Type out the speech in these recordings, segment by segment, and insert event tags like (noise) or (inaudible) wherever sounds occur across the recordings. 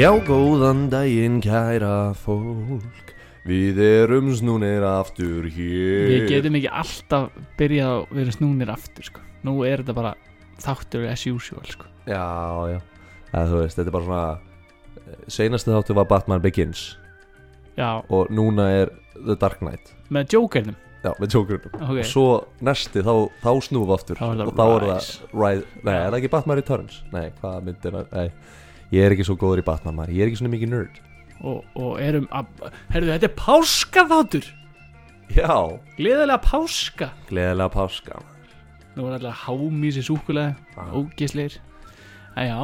Já, góðan daginn kæra fólk. Við erum snúnir aftur hér. Við getum ekki alltaf byrjað að vera snúnir aftur sko. Nú er þetta bara þáttur as usual sko. Já, já. Eða, Þú veist, þetta er bara svona Seinasti þáttu var Batman Begins. Já, Og núna er The Dark Knight. Með Jokernum. Já, með Jokerinn Ok. Og svo næsti, þá, þá við aftur. Það Og þá er það Rise. Nei, er það ekki Batman Returns? Nei, hvað myndir það? Nei, ég er ekki svo góður í Batman maður. Ég er ekki svona mikið nerd. Og, og erum að Herðu, þetta er páskaþáttur. Já, Gleðilega páska. Gleðilega páska Nú er alltaf hámísi súkulega Já. Ógisleir En já,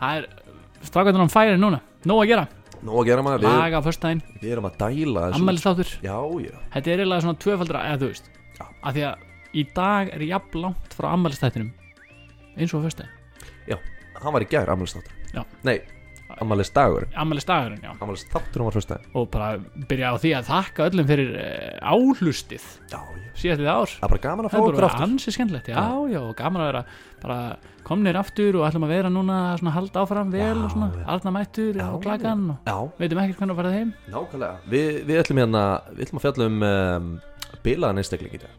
það er á færi núna. Nóg að gera. Nú að gera maður, Laga á föstudaginn. við erum að dæla þessu. Ammælistáttur Já, já. Þetta er eiginlega svona tvöfaldra Eða þú veist. Já. Af því að í dag er jafn langt frá ammælistættinum Eins og á föstudaginn. Hann var í gær, ammælistáttur Já. Nei, ammælistdagur Ammælistagurinn, já. Ammælistáttur var fyrst og bara byrja á því að þakka öllum fyrir uh, áhlustið Já, já. síðastið ár. Það er bara gaman að fá það er okkur bara aftur. ansi skemmtilegt já, Já. já, og gaman að vera bara komnir aftur og ætlum að vera núna svona halda áfram vel Já, og svona já. arna mættur Já, og klagan og Já, veitum ekkert hvernig að fara heim. Nákvæmlega. Vi, Við ætlum hérna, við ætlum að fjalla um um, bilaðan einstakling í dag.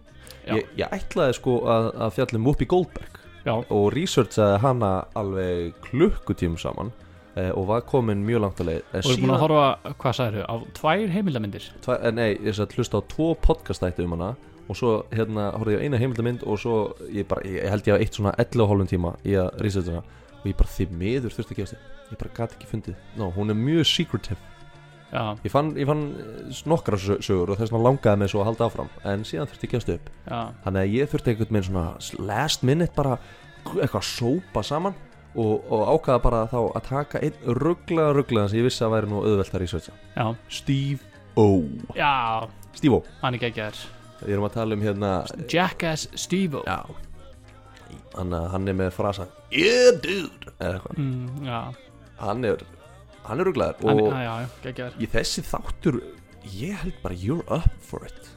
Já. ég, ég ætlaði sko að, að fjalla um Whoopi Goldberg já, og researchaði hana alveg klukkutíum saman eh, og var komin mjög langt að leið. Eh, og erum búin að horfa, hvað sagður á tvær heimildamindir tva, eh, Nei, ég satt hlusta á tvo podcastætti um hana og svo hérna horfði ég á eina heimildamind og svo ég, bara, ég, held ég að eitt svona 11 og hálfum tíma í að researcha hana. Og ég bara því miður þurfti að gefast þið ég bara gæti ekki fundið, no, hún er mjög secretive ég fann, ég fann eh, nokkra sö- sögur og þess vegna langaði mig svo að halda áfram en síðan þurfti ég að gefast upp. Þannig að ég þurfti einhvern veginn svona last minute bara eitthvað að sópa saman og, og ákvaða bara þá að taka einn rugglaða rugglaðan sem ég vissi að væri nú auðvelt að researcha. Já, Steve O. Já. Steve O, hann er geggjaður. Við erum að tala um hérna Jackass Steve-O Já. Hann, hann er með frasa. Yeah dude! Eða eitthvað. Mm, Hann er Hann er hann, og já, já, í þessi þáttur Ég held bara you're up for it.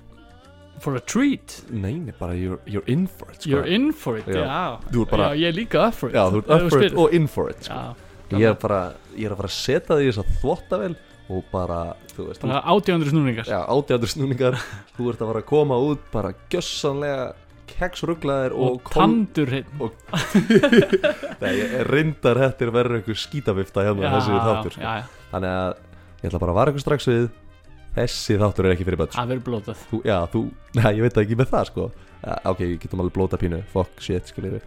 For a treat, Nei, nei, bara you're, you're in for it sko. you're in for it Já. bara- já ég er líka up for it. Já, þú ert up for it og in for it sko. Ég er bara Ég er að fara að setja því þess að þvotta vel Og bara, þú veist bara átjöndur snúningar. Já, átjándur snúningar. Þú ert að fara að koma út bara gjössanlega keksrugglaðir og, og, kol- tandur hreinn (laughs) Nei, reyndar hættir verður einhver skítavifta hérna þessi þáttur sko. já, já, Þannig að ég ætla bara að vara ykkur strax við Þessi þáttur er ekki fyrir sko. það verður blótað þú, Já, þú, (laughs) nei, ég veit ekki með það sko. Ja, Ok, ég getum alveg blóta pínu Fuck shit, skiljið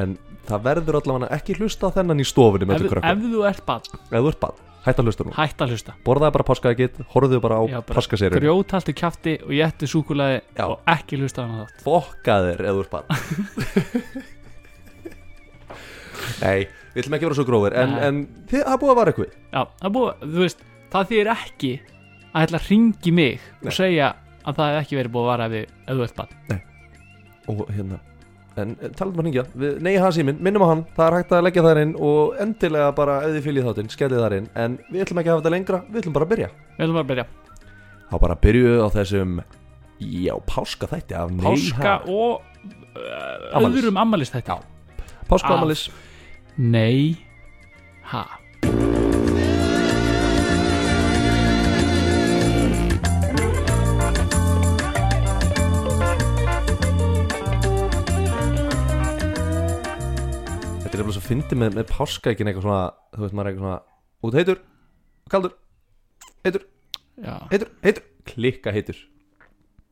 En það verður allavega ekki hlusta á þennan í stofunni með ef, ef þú ert bann, Ef þú ert bann, hætt að hlusta nú hætt að hlusta. Borðaði bara páskaækið, horfðu bara á Já, bara páskaserjun grjótaltu kjafti og jættu súkulaði Já. og ekki hlusta á hana þátt. Fokkaðir þú ert bann (laughs) Nei, við ætlum ekki að vera svo grófir En, en þið, það búið að vara eitthvað já, það búið, þú veist, það þýðir ekki að ætla að ringi mig Nei. og segja að það hef ekki verið búið að vara þú ert bann Og hérna En en talað um að hringja, við, nei hans í minn, minnum á hann. Það er hægt að leggja þar inn og endilega bara þið fylgið þáttinn, skellið þar inn. En við ætlum ekki að hafa þetta lengra, við ætlum bara að byrja. Við ætlum bara að byrja, Þá bara byrjuðu á þessum Já, páska þætti af páska Nei, og uh, öðrum ammælist þetta ha. Páska ámalis nei, ha er alveg svo fyndið með, með páska ekki eitthvað svona Þú veist maður er eitthvað svona Út heitur, kaldur, heitur, já. heitur, heitur. Klikka heitur,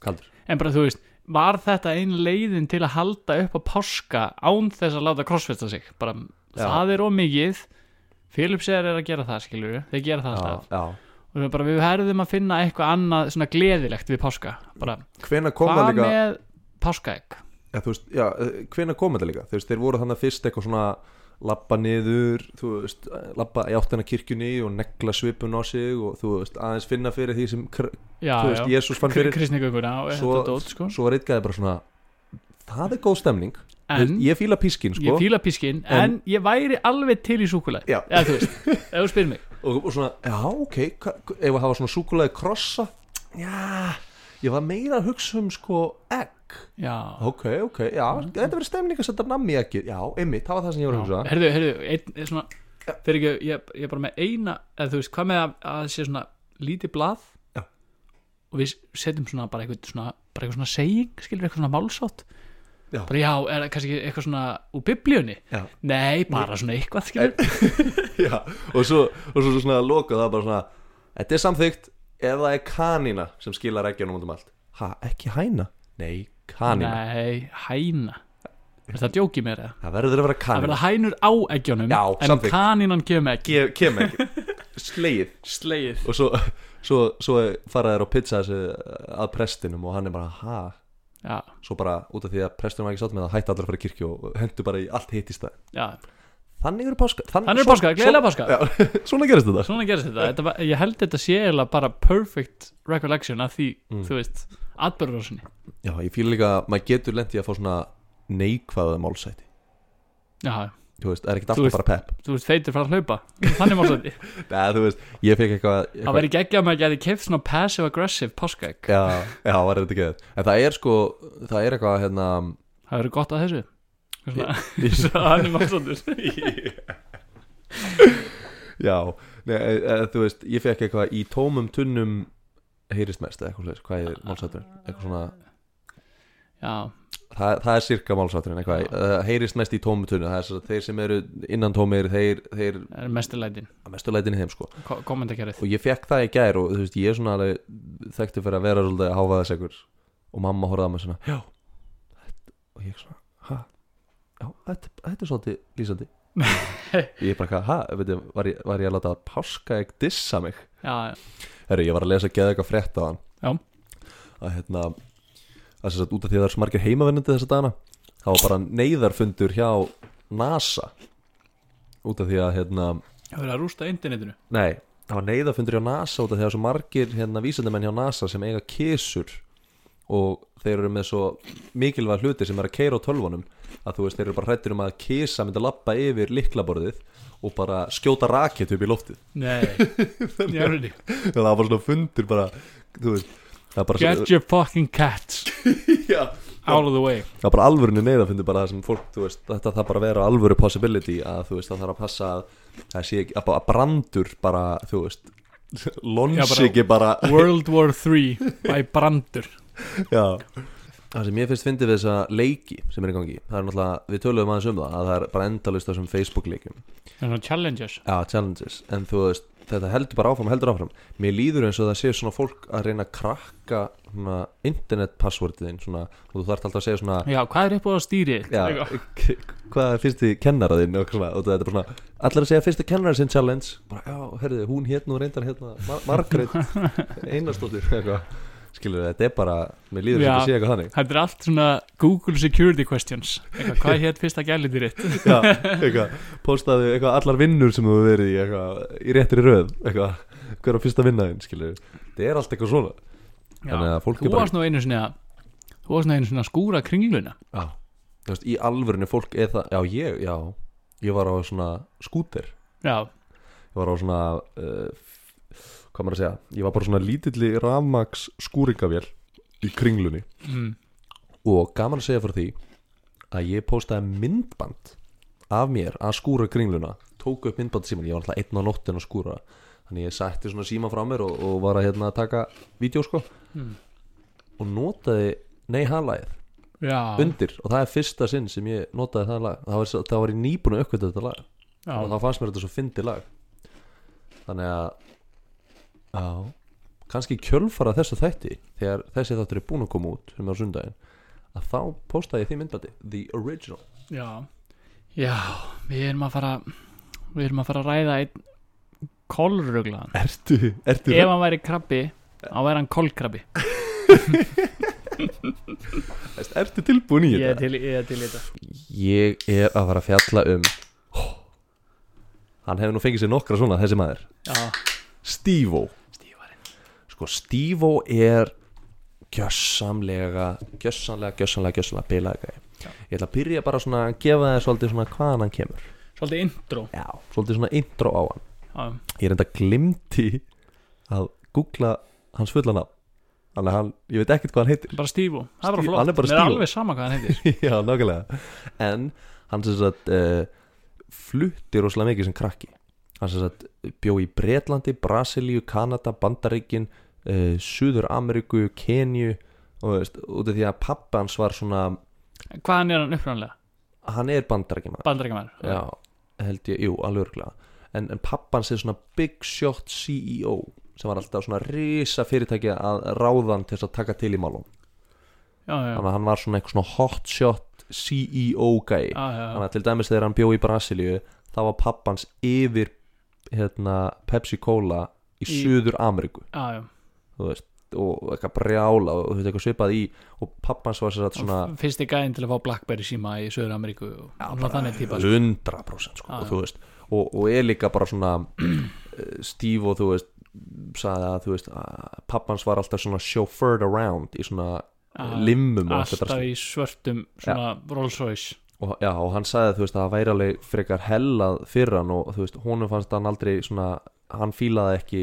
kaldur. En bara þú veist, var þetta ein leiðin til að halda upp á páska án þess að láta crossfesta sig? Bara, Já. það er ómikið Philips er að gera það skilur við þeir gera það Já, alltaf. já. Og við, bara, við herðum að finna eitthvað annað svona gleðilegt við páska. Bara, hvað líka með páskaegg ja, þú veist, já, hvena kom þetta líka? Þú veist, þeir voru þannig fyrst eitthvað svona Lappa niður, þú veist Lappa í áttina kirkjunni og negla svipun á sig Og þú veist, aðeins finna fyrir því sem já, Þú veist, Jésús fann fyrir kristningönguna og þetta dót sko. Svo eitthvað bara svona Það er góð stemning. En Ég fíla pískin, sko. Ég fíla pískinn En- en, ég væri alveg til í súkulæð Já. eða þú veist, (laughs) ef þú spyrir mig. Og, og svona, já ok ef að hafa svona súkulega krossa? Já, ég var meira að hugsa um sko egg. Já, ok, ok, já, þetta verður stemning að setja nammi í eggið. Já, einmitt, það var það sem ég var að hugsa. Herðu, herðu, svona fyrir ekki, ég, ég er bara með eina eða þú veist, hvað með að, að sé svona lítið blað Já. og við setjum svona bara eitthvað svona, bara eitthvað svona saying, skilur eitthvað svona málsátt Já. bara já, er það kannski eitthvað svona úr biblíunni, nei, bara svona eitthvað skilur, (laughs) já. Og, svo, og svo svona loka það bara svona Þetta er samþykkt ef það er kanína sem skilar eggjunum út um allt. Ha, ekki hæna? Nei, kanína nei, hæna. Er það djókið mér eða? Það verður að vera Það kanína verða hænur á eggjónum Já, en samþykkt. kanínan kemur ekki. Ge- Kem ekki. (laughs) Slegið. Slegið. Og svo, svo, svo fara þær á pizza þessi að prestinum og hann er bara ha? Já, Svo bara út af því að prestinum var ekki sátt með það hætti allir að fara í kirkju og hendur bara í allt hitt í stað. Já, Þannig eru páska Þannig eru páska, gleðilega páska. Já, (laughs) svona gerist þetta. Svona gerist þetta, þetta var, Ég held þetta sé eiginlega bara perfect recollection af því, Mm. þú veist atbyrðurásinni Já, ég fýl líka að maður getur lent í að fá svona neikvæða málsæti. Já, Þú veist, það er ekkert alltaf bara pepp. þú veist, feitir fara að hlaupa. Þannig málsætti (laughs) Nei, þú veist, ég fekk eitthvað, Það eitthvað væri geggjað með að geti keft svona passive-aggressive páskaegg. Já, já, var þetta ekki? En það er sko, það er eitthvað hérna Það hann er málsættur Já, nei, e, e, þú veist, ég fekk eitthvað í tómum tunnum heyrist mest eða eitthvað, hvað er málsætturinn eitthvað svona, Já, það, það er sirka málsætturinn eitthvað, uh, heyrist mest í tómum tunnum það er svo, þeir sem eru innan tómir þeir, þeir er mestulætin að mestu leitinni þeim sko. Kommentarkerið og ég fekk það í gær og þú veist, ég er svona alveg þekkti fyrir að vera svolítið að háfa þess ekkur og mamma horfði að mig svona já, og ég svona, já, þetta, þetta er svolítið lýsandi. (laughs) Ég er bara, ég, var var ég að láta páska ekki dissa mig? Já, já, Herru, ég var að lesa geða eitthvað frétt á hann. Já. að hérna að þess að út af því að það er svo margir heimavennandi þessa dagana þá var bara neyðarfundur hjá NASA. Út af því að hérna það verður að rústa internetinu. Nei, það var neyðafundur hjá NASA út af því að það er svo margir hérna vísindamenn hjá NASA sem eiga kísur og þeir eru með svo mikilvæg hluti sem er að keira á tölvunum að þú veist, þeir eru bara hrættir um að kísa myndi lappa yfir liklaborðið og bara skjóta rakett upp í loftið. Nei, (laughs) ég er ready það var bara svona fundur bara, þú veist það er bara, Get your fucking cats (laughs) já, out of the way. Það er bara alvörunni neyðafundur bara það sem fólk, þú veist, þetta þarf bara að vera alvöru possibility að þú veist, það þarf að passa að það sé ekki, að bara brandur bara, þú veist lonsi Já, bara- ekki bara World War 3 (laughs) by Brandur Það sem ég finnst fyndið við þessa leiki sem er í gangi Það er náttúrulega, við töluðum aðeins um það að það er bara endalust þessum Facebook leikum Svona challenges. Já, challenges, en þú veist þetta heldur bara áfram, heldur áfram. Mér líður eins og það sé svona fólk að reyna að krakka svona internetpasswordiðin svona, og þú þarft alltaf að segja svona Já, hvað er upp á stýri? Já, (laughs) hvað er fyrsti kennara þinn og, svona, og þetta er bara svona, allir að segja fyrsti kennara sinn challenge. Bara, já, herðu, hún hérna og reyndar hérna Mar Margrét (laughs) Einarsdóttir eitthvað, skilur þetta er bara mér líður Já. sem að sé eitthvað þannig. Þetta er allt svona Google security questions. Eitthvað, Hvað hér fyrsta gælið þitt? já, eitthvað, postaðu eitthvað allar vinnur sem þú verið í eitthvað, í réttri röð eitthvað, hver á fyrsta vinnaðin skilur, þetta er allt eitthvað svona. Er Þú varst nú einu að Þú varst nú einu að skúra kringluna. Já, þú veist, í alvörinu fólk er það, já, ég, já. Ég var á svona skúter. Já, ég var á svona uh, hvað maður að segja, ég var bara svona lítilli rafmaks skúringavél í kringlunni. Mm. og gaman að segja fyrir því að ég postaði myndband af mér að skúra kringluna tók upp myndband síman, ég var alltaf einn á nóttin að skúra. Þannig ég sætti svona síma frá mér og, og var að hérna taka vídeo sko. Mm. og notaði nei Já, undir. Og það er fyrsta sinn sem ég notaði það lag. Það var, það var ég nýbúin að uppkvæta þetta lag. Og já, þá fannst mér þetta svo fyndi lag. Þannig að já, kannski kjölfara þessu þætti þegar þessi þáttur er búin að koma út er á sundaginn að þá postaði ég því myndbandi The Original. Já. Já, við erum að fara Við erum að fara að ræða einn Kolruglaðan. Ertu, ertu Ef hann væri krabbi Þá væri hann kolkrabbi. Ertu tilbúin í Ég er þetta? til, ég er til í þetta. Ég er að fara að fjalla um Hann hefur nú fengið sér nokkra svona þessi maður. Já, Steve-O. Stífarinn Sko Steve-O er gjössamlega gjössamlega, gjössamlega, gjössamlega bilaði Já. Ég ætla að byrja bara svona að gefa þér svolítið svona hvaðan hann kemur. Svolítið intro. Já, svolítið svona intro á hann. Já, Ég er enda glimti að googla hans fulla nafn. Þannig að hann, ég veit ekkert hvað hann heitir. Bara stífu Það er bara Steve- flott. hann er bara Mér er Steve-O. alveg sama hvað hann heitir. (laughs) Já, nákvæmlega. En hann sem sagt uh, flutti rosalega mikið sem krakki hann sem sagt bjó í Bretlandi, Brasilíu, Kanada, Bandaríkin uh, Suður Ameríku, Kenju og veist, út af því að pappa hans var svona, hvaðan er hann upprænlega? hann er bandaríkjum Bandaríkjamæður já, held ég, jú, alveg örglega en, en pappa hans er svona big shot CEO sem var alltaf svona risa fyrirtæki að ráðan til að taka til í málum já, já, þannig að hann var svona eitthvað svona hot shot CEO já, þannig að til dæmis þegar hann bjó í Brasilíu þá var pappans yfir hérna, Pepsi Cola í, Í- Suður Ameríku. Veist, og eitthvað brjála og þú veist eitthvað svipað í og pappans var sér að svona Og fyrsti gæðin til að fá Blackberry síma í Söður Ameríku og svona þannig típa. sko. 100% sko, Já, og, þú veist, og, og er líka bara svona (clears throat) eh, stíf og þú veist sagði að þú veist að pappans var alltaf svona chauffeured around í svona limmum alltaf í svörtum svona Rolls Royce og, já, og hann sagði þú veist að það væri alveg frekar hellað fyrir hann og veist honum fannst hann aldrei svona hann fílaði ekki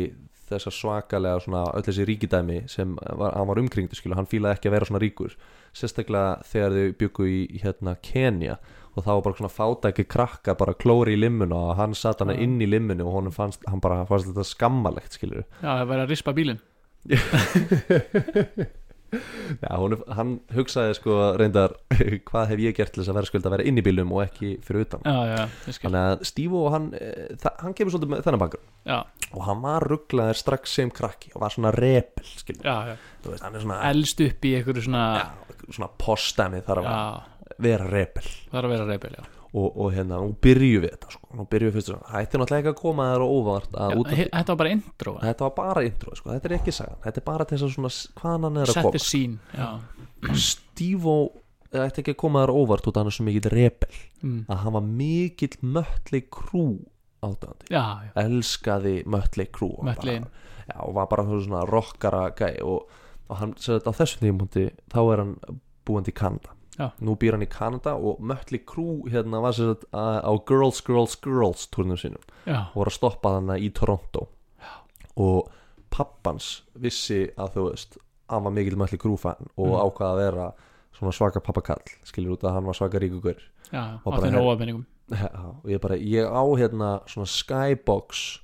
þessa svakalega svona öll þessi ríkidæmi sem var, hann var umkringdu skilu, hann fílaði ekki að vera svona ríkur. Sérstaklega þegar þau byggu í hérna Kenya og það var bara svona fátæki krakka bara klóri í limmuna og hann satt hann Já. inn í limmunu og honum fannst, hann bara fannst þetta skammalegt skilur já, það væri að rispa bílinn (laughs) Já, honum, hann hugsaði sko reyndar (laughs) hvað hef ég gert til þess að vera skuld að vera inn í bílum og ekki fyrir utan? Já, já, Þannig að Stívo hann, eh, hann kemur svolítið með þennan bakgrunn. Já, og hann var rugglaður strax sem krakki og var svona repel, svona, elst upp í einhverju svona svona postdæmi þarf já, að vera repel það er að vera reybil já. Og, og hérna, nú byrju við þetta sko, nú byrju við fyrst svona, hætti náttúrulega ekki að koma þér á óvart að út af he- þetta var bara intro. Þetta var bara intro, sko, þetta er ekki sagan. Þetta er bara til þess að svona, hvaðan hann er að koma scene já, Stívo ætti ekki að koma þér á óvart út af hann er svo mikill repel mm. að hann var mikill möttli krú átandi já, já. elskaði og Mötley. bara- já, og var bara svona rockara gæ og, og hann, sem þetta á þessum tímpunkti þá er hann búandi í Kanada Já. nú býr hann í Kanada og Mötley Crüe hérna var að- á Girls, Girls, Girls turnum sínum. Já, og var að stoppa þannig í Toronto. Og pappans vissi að þú veist hann var mikill Mötley Crüe fan og Mm. ákvaða að vera svona svaka pappakall skilur út að hann var svaka ríkugur já, Og (laughs) Já, og ég bara, ég á hérna svona skybox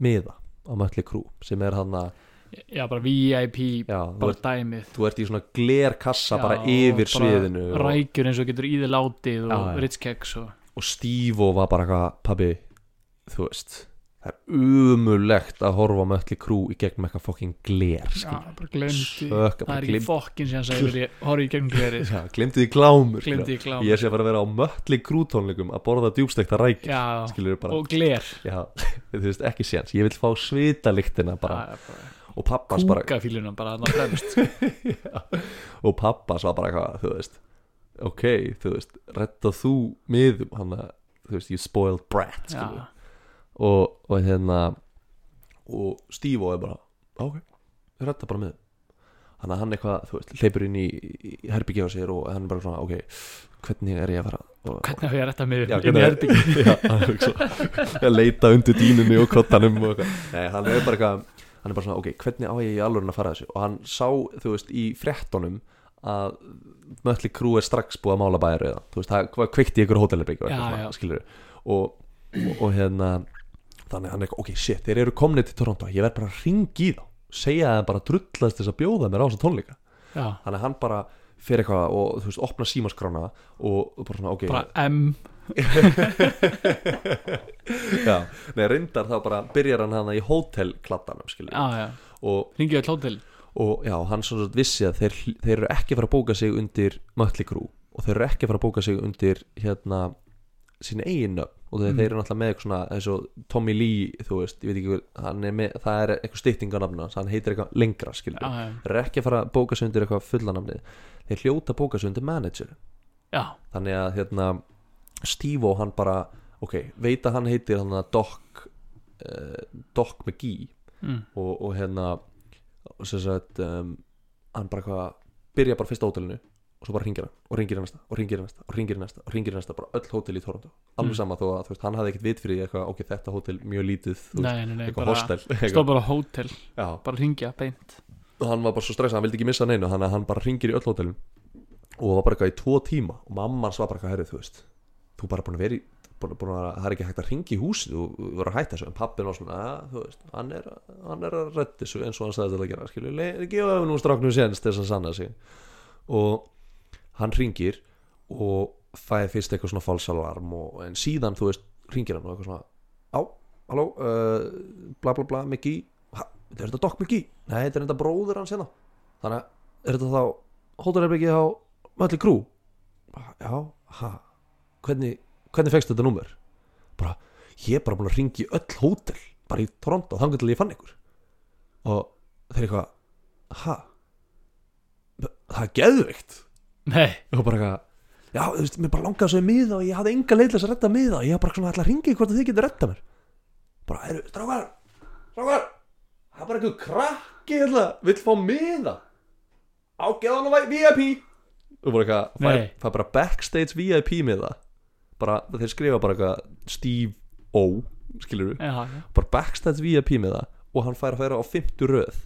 miða á Mötley Crüe sem er hann að, já, bara VIP, já, þú bara ert, dæmið. þú ert í svona glerkassa Já, bara yfir bara sviðinu rækjur eins og getur í þið látið og Já, já. Ritz Keks og og Steve var bara eitthvað, pabbi þú veist, það er umulegt að horfa Mötley Crüe í gegnum eitthvað fokking gler já, bara glemdi það bara er ekki fokkin sem sagði verið horfði í gegnum glerið. Já, glemdi því glámur ég sé bara að vera á Mötley Crüe tónleikum að borða djúbstekta rækjur og gler. Já, (laughs) þú veist, ekki séns. Ég vil fá svitaliktina bara, Já, bara og pappans bara kúkafíluna bara þarna fremst. (laughs) Og pappas var bara eitthvað þú veist ok, þú veist, retta þú miðum hann að, þú veist, you spoiled brat skilur. og, og hérna og Steve er bara ok, retta bara miðum. Þannig að hann eitthvað, þú veist, hleypur inn í, í herbyggja á sér og hann er bara svona ok, hvernig er ég að fara? Og, hvernig hef ég að mig Já, inn í herbyggi (laughs) já, hann er eitthvað (laughs) að leita undir dýnunni og kottanum og eitthvað. Nei, hann er bara eitthvað hann er bara svona, ok, hvernig á ég í alveg að fara þessu? Og hann sá, þú veist, í fréttonum að Mötli Krú er strax búið að mála bæjarauða. Þú veist, það í ykkur hótelherbygg og og, og, hérna þannig hann er ok, shit, þeir eru komnið til Toronto ég verð bara að ringi í þá. Segja þeim bara drullast þess að bjóða mér á þessa tónleika. Já, þannig hann bara fyrir eitthvað og þú veist, opna símaskrána og, og bara svona, ok. Bara M Já, nei, reyndar þá bara byrjar hann hana í já, já, og, ringið öll hótel. Og já, hann svona vissi að þeir, þeir eru ekki fara að bóka sig undir Crüe. Og þeir eru ekki fara að bóka sig undir hérna sín eigin nöfn. Og þeir, Mm. þeir eru náttúrulega með eitthvað svona og Tommy Lee, þú veist, ég veit ekki er með, það er eitthvað hans, hann heitir eitthvað lengra skilur já, já, þeir eru ekki fara að bóka sig undir eitthvað fullanafnið þeir hljóta bóka sig undir manager já, þannig að hérna Steve og hann bara ok, veit að hann heitir hann að Doc uh, Doc McGee. Mm, og, og hérna og sem sagt um, hann bara hvað, byrja bara fyrst á hótelinu og svo bara ringir hann og ringir hann næsta og ringir hann næsta og ringir hann næsta og ringir hann næsta bara öll hótel í Toronto. Alveg Mm. sama þó að veist, hann hafði ekkert vit fyrir eitthvað, ok, þetta hótel mjög lítið þú veist, nei, nei, eitthvað hostel stóð bara hótel, Já, bara ringja beint. Og hann var bara svo stressað, hann vildi ekki missa neinu þannig að hann bara ringir í öll hótelin. Og var bara eitthvað í tvo tíma og mamma hans var bara eitthvað herrið, þú veist þú bara búin að vera í búin, búin að, það er ekki hægt að ringi í húsið og vera að hætta þessu. En pappin var svona, þú veist, hann er, hann er að redda þessu eins og hann sagði þetta að gera skilju, gefa nú stráknum séns til þess að sanna sig. Og hann ringir og það er fyrst eitthvað svona falsalarm og, en síðan, þú veist, ringir hann og eitthvað svona á, halló, uh, bla bla bla ha, er þetta Doc Miggi? Nei, þetta er þetta bróður hans hérna. Þannig að, er þetta þá hóttarherbyggið á Mölli Krú? Já, ha hvernig, hvernig fegst þetta númer? bara, ég er bara búin að ringi öll hótel, bara í Toronto þannig til ég fann ykkur. Og þeir eitthvað, ha? Það er geðveikt. Nei, og bara eitthvað já, þú veist, mér bara langaði svo í miða og ég hafði enga þess að redda miða. Og ég var bara svona ætla að ringi hvort þið getur redda mér. Bara, eru, strákar strákar, það er bara einhver krakki hérna, vill fá miða. Á geðan og VIP og bara eitthvað, Nei. fær bara backstage VIP miða bara, þeir skrifa bara eitthvað Steve O, skilur já, já, bara backstage VIP miða og hann fær að færa á 50 röð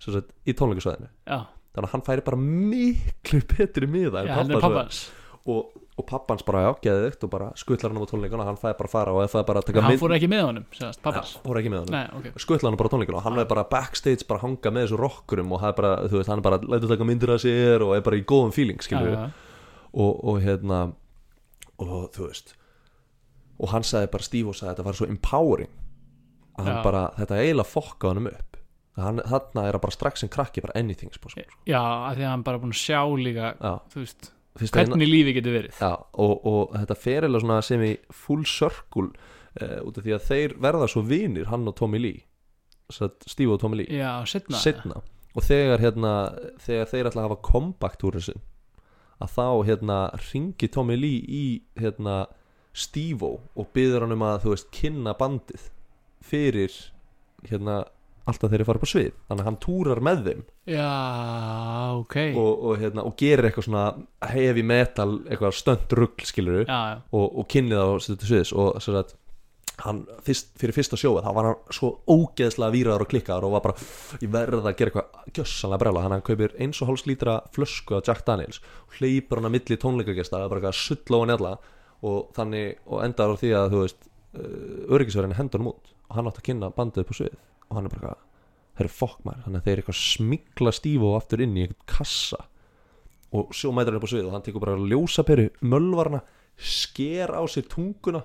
sem sagt, í tónleikasvæðinu já, þannig að hann færi bara miklu betri en já, hann er pappans. og, og pappans bara já, geðvikt og bara skutlar hann á tónleikana hann fæði bara að fara og það er bara að taka Hann fór ekki með honum, segast, pappans Já, fór ekki með hann Nei, ok. Skutlar hann bara á tónleikana og hann er bara backstage bara að hanga með þessu rockurum og það bara, veist, hann bara lætur taka myndir af sér og er bara í góðum feeling skilur já. og, og hérna og þú veist og hann sagði bara, Steve sagði að þetta var svo empowering að hann bara, þetta eiginlega fokka honum upp. Hann, þarna er að bara strax sem krakki bara anything spós, Já, af því að hann bara búin að sjá líka já, Þú veist, fyrst að hvernig lífi getur verið. Já, og, og þetta fer eða svona sem í full circle uh, út af því að þeir verða svo vinir hann og Tommy Lee. Steve og Tommy Lee. Já, setna setna og þegar hérna þegar þeir ætla að hafa comeback túrin sin að þá hérna ringi Tommy Lee í hérna Steve og byður hann um að þú veist kynna bandið fyrir hérna alltaf þeir eru farið på svið. Þannig að hann túrar með þeim. Já, ok. Og, og, hérna, og gerir eitthvað svona heavy metal, eitthvað stönd rugl skilur Já, já, og, og kynnið á sviðis. Og svo að hann fyrst, fyrir fyrsta sjóið þá var hann svo ógeðslega víraður og klikkaður og var bara, ég verð að gera eitthvað gjössanlega brjála, þannig að hann kaupir eins og hálfs lítra flösku af Jack Daniels og hleypur hann að milli tónleikagesta, bara eitthvað sull á hann alla og þannig, og endar á því að þú veist, uh, öryggisverðin hendur hann út og hann átt að kynna bandið upp á svið og hann er bara eitthvað, þeir eru fokk maður. Þannig að þeir eru eitthvað smikla stífu og aftur inn í eitthvað kassa og svo mætur hann upp á svið og hann tekur bara ljósaperu mölvarna, sker á sér tunguna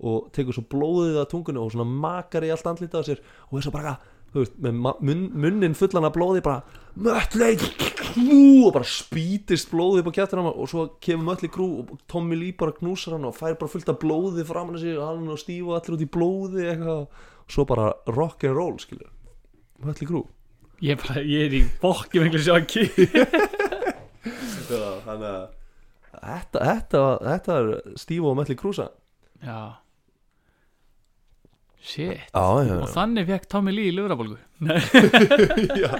og tekur svo blóðið að tungunni og svona makar í allt andlitað á sér og er svo bara þú veist, með munn, munnin fullan af blóði bara mötlei og bara spýtist blóðið upp á kjættur hann og svo kemur mötlei krú og Tommy Lee bara knúsar hann og fær bara fullt af blóði framan að sér og hann og Steve og allir út í blóði eitthvað. Og svo bara rock and roll skilur mötlei krú ég, er bara, ég er í bokki miklu sjokki. Þannig að þetta, þetta, þetta er Steve og mötlei krúsa Já Shit. Já, já, Og þannig fekk Tommy Lee í lufrabólgu (laughs) Já,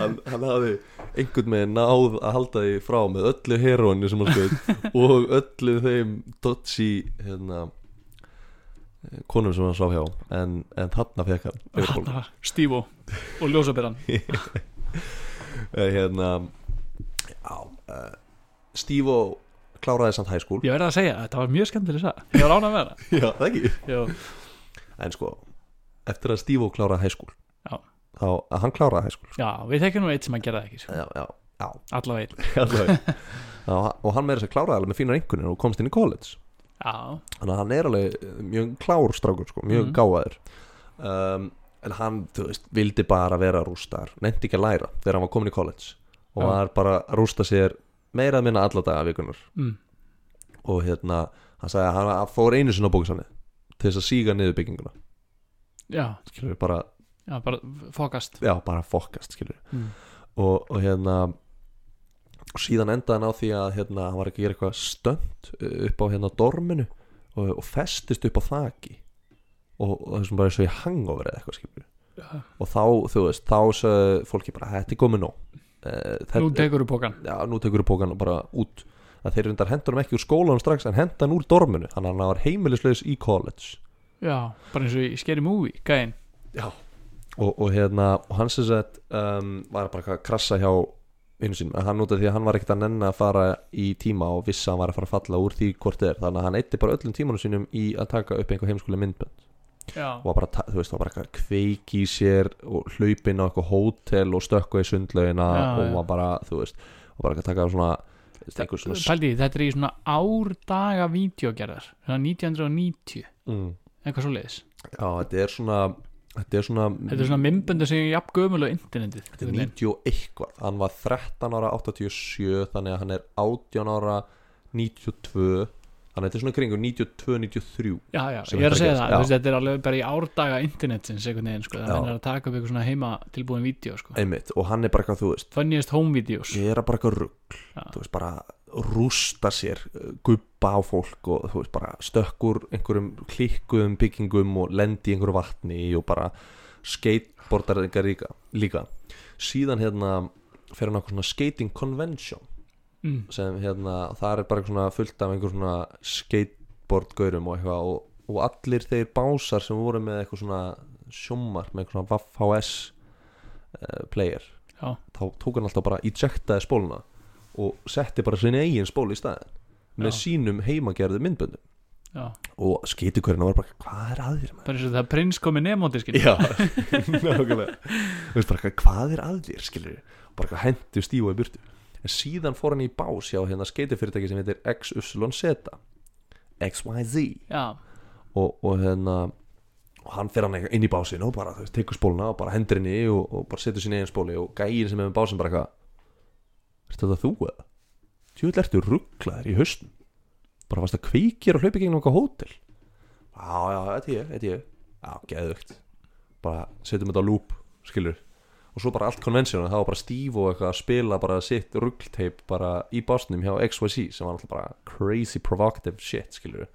hann, hann hafði einhvern veginn náð að halda því frá með öllu heroinni sem hann skoð og öllu þeim dodgy hérna konum sem hann sá hjá. En, en þarna fekk hann. Stívo og ljósaberan (laughs) Eh, hérna já, uh, Steve kláraði samt high school. Ég verði að segja, þetta var mjög skemmtileg Ég var ánað með það já, það ekki? Já, en sko, eftir að Steve kláraði school Já. þá, að hann kláraði high school já við tekjum nú eitt sem að gera það ekki sko. já, já, já Allavega einn (laughs) Allavega. Já, og hann meira sér kláraði alveg með fínar einhvernir og komst inn í college Já, þannig að hann er alveg eh, mjög klár strákur sko, mjög Mhm. gáðaður um, en hann, þú veist, vildi bara vera rústar, nefndi ekki að læra þegar hann var komin í college og Já. var bara að rústa sér meira að minna alla daga vikunar mm. og hérna, hann sagði að hann fór einu sinni á bóksanni til þess að síga niður bygginguna. Já, skilur bara, já, bara fokast. Já, bara fokast skilur mm. og, og hérna og síðan endaði hann á því að hérna, hann var ekki að gera eitthvað stönd upp á hérna dorminu og, og festist upp á þaki. Og, og þessum bara svo í hangover eða eitthvað skilur Já. og þá, þú veist, þá sögðu fólki bara, þetta er komið nóg. Uh, Nú tekur þú pókan já, nú tekur þú pókan bara út að þeir reyndar hendur hann ekki úr skólanum strax en henda hann úr dorminu, hann hann var heimilisleis í college. Já, bara eins og í Scary Movie, gæinn. Já. Og, og hérna, og hann sem sagt um, var bara að krassa hjá vinnu sínum. En hann af því að hann var ekkert að nenna að fara í tíma og vissi að hann var að fara að falla úr því hvort er. Þannig að hann eitti bara öllum tímanum sínum í að taka upp einhver heimskulega myndbönd. Já, og var bara, þú veist, var bara eitthvað að kveiki í sér og hlaupin á eitthvað hótel og stökku í sundlaugina og var bara, þú veist og bara að taka svona, pældi, þetta er í svona árdaga vídeogerðar, svona 1990 mm, eitthvað svo leiðis já, þetta er svona þetta er svona, þetta er svona mymböndu sem er jafn gömul á internetið þetta er 90 og eitthvað. Hann var 13 ára 87 þannig að hann er 18 ára 92 þannig að þetta er svona kringu 92-93 já, já, ég er að segja það, þetta er alveg bara í árdaga internetsins einhvern veginn, sko, þannig að taka upp eitthvað svona heima tilbúin vídeo, sko. Einmitt og hann er bara eitthvað, þú veist funniest home videos. ég er bara eitthvað rugg Já. þú veist, bara rústa sér uh, gubba á fólk og þú veist, bara stökkur einhverjum klikkuðum byggingum og lendi einhverju vatni og bara skateboardar eitthvað líka, líka. Síðan hérna fer hann á eitthvað svona skating convention mm. sem hérna, það er bara svona fullt af einhver svona skateboardgaurum og eitthvað og, og allir þeir básar sem voru með eitthvað svona sjómar með eitthvað svona VHS uh, player já, þá tók hann alltaf bara ejectaði spóluna og setti bara sinni eigin spól í staðin með Já. sínum heimagerðu myndböndum. Já, og skeitukörina var bara hvað er að þér maður? bara eins og það prins komið nemóndiskin Já, (laughs) nákvæmlega. Hvað er að þér skilur bara hendu stífa í burtu en síðan fór hann í bás hjá hérna skeitufyrirtæki sem heitir XYZ XYZ og, og hérna og hann fer hann inn í básinu og bara tekur spóluna og bara hendur henni í og, og bara setur sinni eigin spóli og gæin sem með básin bara eitthvað er þetta þú eða? Tjóðlega ertu rugglaður í haustum bara varst að kveikir og hlaupi gegnum eitthvað hótel. Já, já, þetta er ég, þetta er ég. Já, geðvögt bara setjum þetta á loop, skilur og svo bara allt konvensjónu, það var bara Steve og eitthvað að spila bara sitt ruggteip bara í básnum hjá XYZ sem var alltaf bara crazy provocative shit, skilur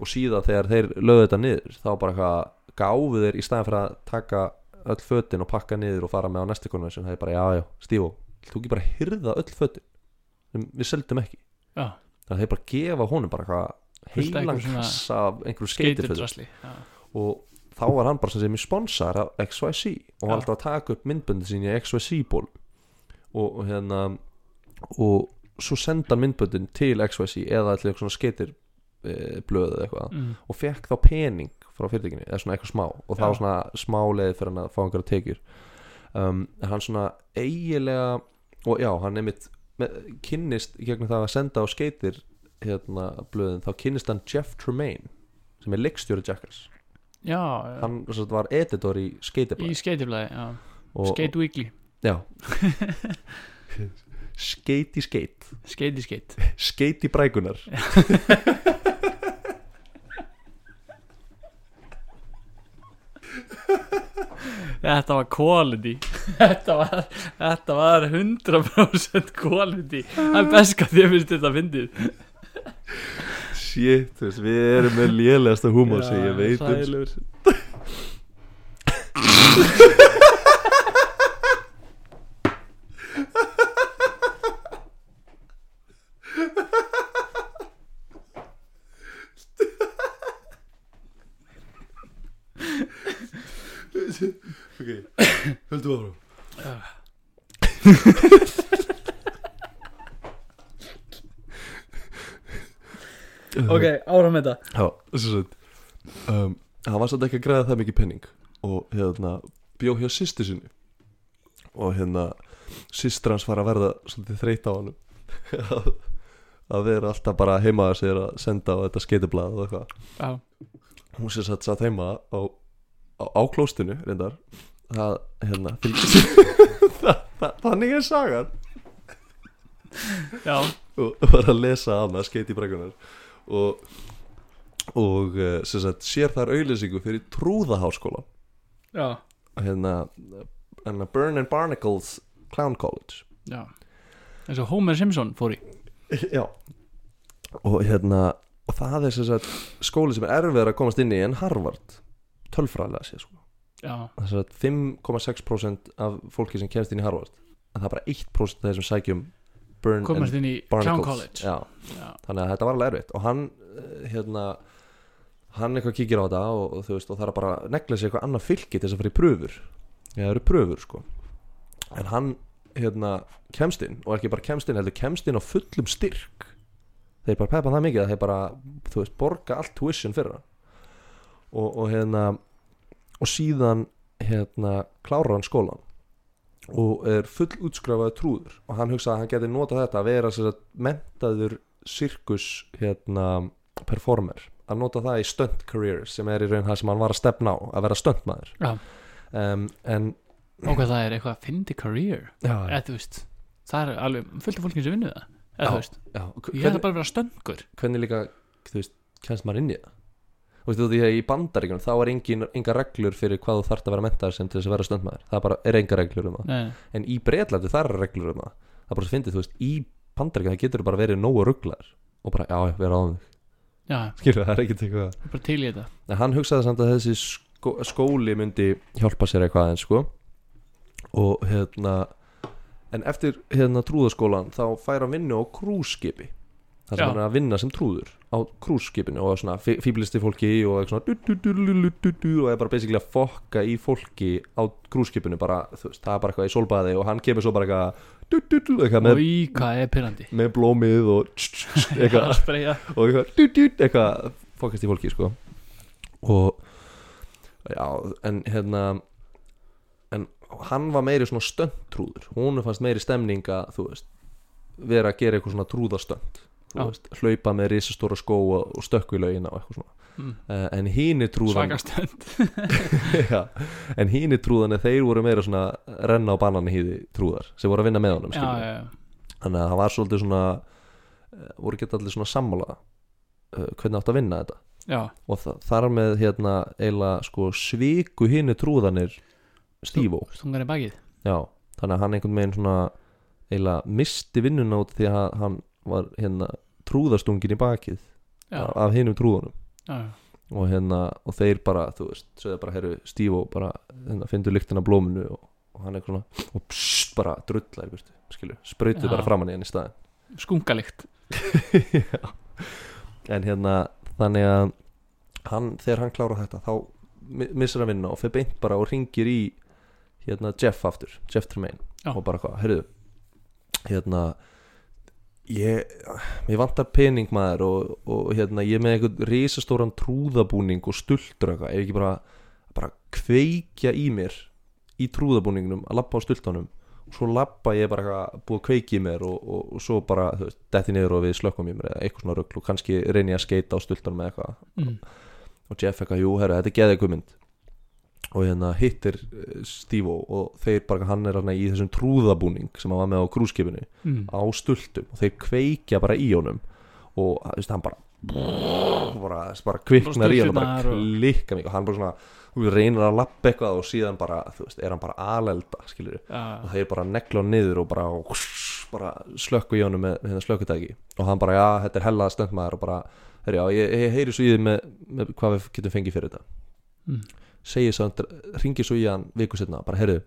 og síðan þegar þeir lögðu þetta niður þá bara eitthvað gáfu þeir í staðan fyrir að taka öll fötin og pakka niður og fara með á næstu konvensjón það er bara, já, já, Stífó, þú ekki bara hyrða öll fötin sem við seldum ekki? Já, þannig að þeir bara gefa honum bara eitthvað Fullt af heilan einhverju svona kassa af einhverju já, og þá var hann bara sem í sponsor af XYZ og var alltaf að taka upp myndböndi sín í XYZ ból og, og hérna og svo senda myndböndin til XYZ eða allir eitthvað svona skeitir e, blöð eða eitthvað. Mm, og fekk þá pening frá fyrirtækinu eða svona eitthvað smá. Og það Já. var svona smá leið fyrir hann að fá einhverja tekjur. Um, hann svona eigilega og já, hann nefnitt kynnist gegnum það að senda á skeitir hérna blöðin, þá kynnist hann Jeff Tremaine sem er leikstjóri Jackass já, já. hann sagt, var editor í í skeitiblæð skeitiflæði, já, og, skate weekly. Já. (laughs) Skeit í skeit skeiti skeit skeit í brækunar (laughs) Þetta var quality. (laughs) Þetta var, þetta var 100% quality. Það er best hvað þér finnst þetta fyndið shit, þú veist, við erum með lélegasta húmor sem ég veit um (laughs) Sælugur ok, höldu áfram Ok, áram með þetta Já, þess að um, hann var samt ekki að græða það mikið penning og hérna bjó hjá sýstu sinni. Og hérna sýstur hans var að verða svolítið þreytt á hann (laughs) að, vera alltaf bara heima að sér að senda á þetta skeitiblað og eitthvað. Hún sem satt satt heima á, á, á klóstinu reyndar það hérna (laughs) það, það, þannig er sagan. Já, og var að lesa hana skeiti brekkunar og og eh, sagt sér þar auðlýsingu fyrir Trúðaháskóla hérna, hérna Burn and Barnacles Clown College. Já. Eins og Homer Simpson fór í. (laughs) Já. Og hérna og það er sagt skóli sem er erfiðar að komast inn í en Harvard. Tölfræðilega séð sko. Þess að 5,6% af fólki sem kemst inn í Harvard. En það er bara 1% af þeir sem sækjum Burn komast inn í Clown College. Já, Já, þannig að þetta var alveg erfitt. Og hann eh, hérna hann eitthvað kíkir á þetta og, og þú veist og það er bara að negla sér eitthvað annað fylki til þess að fara í pröfur. Já það eru pröfur sko. En hann hérna, kemst inn og ekki bara kemst inn, heldur kemst inn á fullum styrk. Þeir bara peppa það mikið að þeir bara, þú veist, borga allt tuition fyrir hann. Og, og hérna og síðan hérna klárar hann skólan og er full útskráfaði trúður. Og hann hugsaði að hann geti nota þetta að vera mentaður sirkus hérna performer að nota það í stunt career sem er í raun það sem hann var að stefna á að vera stuntmaður. Já. um, en og hvað það er eitthvað að fyndi career? Já, eða þú veist það er alveg fullt af fólki sem vinnu það eða þú veist. já, ég hefði bara verið að stöngur. hvernig líka þú veist, kemst maður inn í það? Þú veist, þú því að í bandaríkjum þá er engin, enga reglur fyrir hvað þú þarft að vera mentaður sem til þess að vera stöndmaður það bara, er enga reglur um það. Nei, en í Breitlandi það er reglur um það. Það bara svo fyndið, þú veist, í bandaríkjum það getur bara verið nógu rugglar og bara, já, vera á þig já, skilur, það er ekkert eitthvað. En hann hugsaði samt að þessi skó, skóli myndi hjálpa sér eitthvað en sko. Og hérna en eftir hérna trúðaskólan þá fær hann vinnu á krúskipi þar sem Já. hann er að vinna sem trúður á krúskipinu og svona fíblisti fólki og eitthvað svona og er bara basically að fokka í fólki á krúskipinu bara, veist, það er bara eitthvað í sólbaði og hann kemur svo bara eitthvað og í hvað er pyrrandi með blómið og (laughs) eitthvað og eitthvað, eitthvað fokast í fólki sko. Og já, en hérna en hann var meiri svona stöndtrúður. Hún fannst meiri stemning að þú veist, vera að gera eitthvað svona trúðastönd þú veist, hlaupa með risastóra skó og, stökku í laugina og eitthvað svona. Mm. uh, en híni trúðan (laughs) já, en híni trúðan þeir voru meira svona renna á banani híði trúðar sem voru að vinna með honum já, já, já. þannig að það var svolítið svona uh, voru ekki allir svona sammála uh, hvernig átt að vinna þetta. Og þa þar með hérna eiginlega sko sviku hinni trúðanir Stífó, þannig að hann einhvern veginn svona eiginlega misti vinnuna út því að hann var hérna trúðastungin í bakið já, af, af hinum trúðanum já, og hérna, og þeir bara, þú veist sögðu bara, herru, Stífó bara hérna, fyndu lyktina blóminu og, og hann eitthvað svona, og pssst, bara drullar, skilju, Já. bara framan í hann í staðin skungalikt. (laughs) En hérna þannig að hann, þegar hann klára þetta þá mi- missir hann vinna og fer beint bara og ringir í hérna Jeff aftur, Jeff Tremaine. Og bara hvað, heyrðu hérna ég, ég vantar pening maður og, og hérna ég er með einhvern risastóran trúðabúning og eitthvað, ef ekki bara bara kveikja í mér í trúðabúningnum að lappa á stultunum og svo lappa ég bara búið að kveiki í mér og, og, og svo bara detti niður og við slökkum í mér eða eitthvað svona rugl og kannski reyni ég að skeita á stultunum eða eitthvað. Mm. og Jeff eitthvað, jú, herru, þetta er geðið guðmynd og hérna hittir Stívo og þeir bara, hann er í þessum trúðabúning sem hann var með á krúskipinu Mm. á stultum og þeir kveikja bara í honum og þú veist, hann bara bara, bara kviknar í honum bara Bara og- klikka mig og hann bara svona reynir að lappa eitthvað og síðan bara þú veist, er hann bara alelda skilur og þeir bara negla hann niður og bara, bara slökku í honum með, hérna slökkutæki. Og hann bara, já, þetta er hella stöndmaður og bara, já, ég, ég heyri svo í þið með, með hvað við getum fengið fyrir þetta. Mm. Segir svo, ringir svo í hann viku setna, bara, herri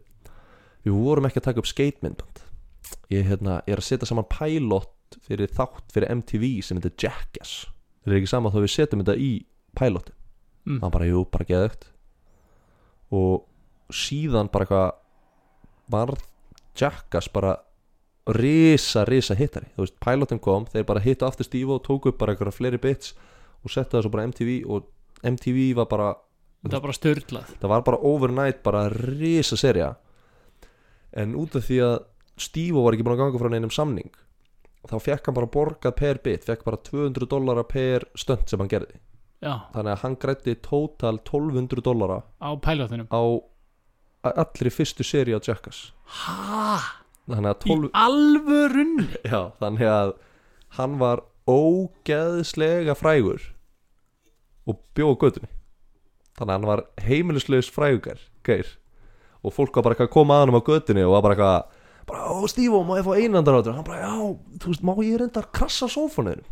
við vorum ekki að taka upp skatemyndband ég, hérna, er að setja saman pilot fyrir þátt fyrir MTV sem heitir Jackass. Það er ekki sama þá við setjum þetta í pilotin mm. hann bara, jú, bara geðugt og síðan bara eitthvað varð Jackass bara risa, risa hittari. Þú veist, pilotin kom, þeir bara hitta aftur Stífu og tóku upp bara eitthvað fleiri bits og settu það svo bara MTV og MTV var bara þetta var bara störtlað það var bara overnight bara risa serja en út af því að Stívo var ekki búin að ganga frá neinum samning þá fekk hann bara borgað per bit fekk bara 200 dollara per stönd sem hann gerði. Já, þannig að hann grætti tótal 1200 dollara á pælotunum á allri fyrstu seri á Jackass. Hæ? að í 12 alvörunni? (laughs) Já, þannig að hann var ógeðslega frægur og bjóð á götunni þannig að hann var heimilislegs frægur geir. Og fólk var bara eitthvað að koma að hann á götunni og var bara eitthvað bara, ó Stífó, má ég fá einandarátur hann bara, já, þú veist, má ég reynda að krassa sófanuðinu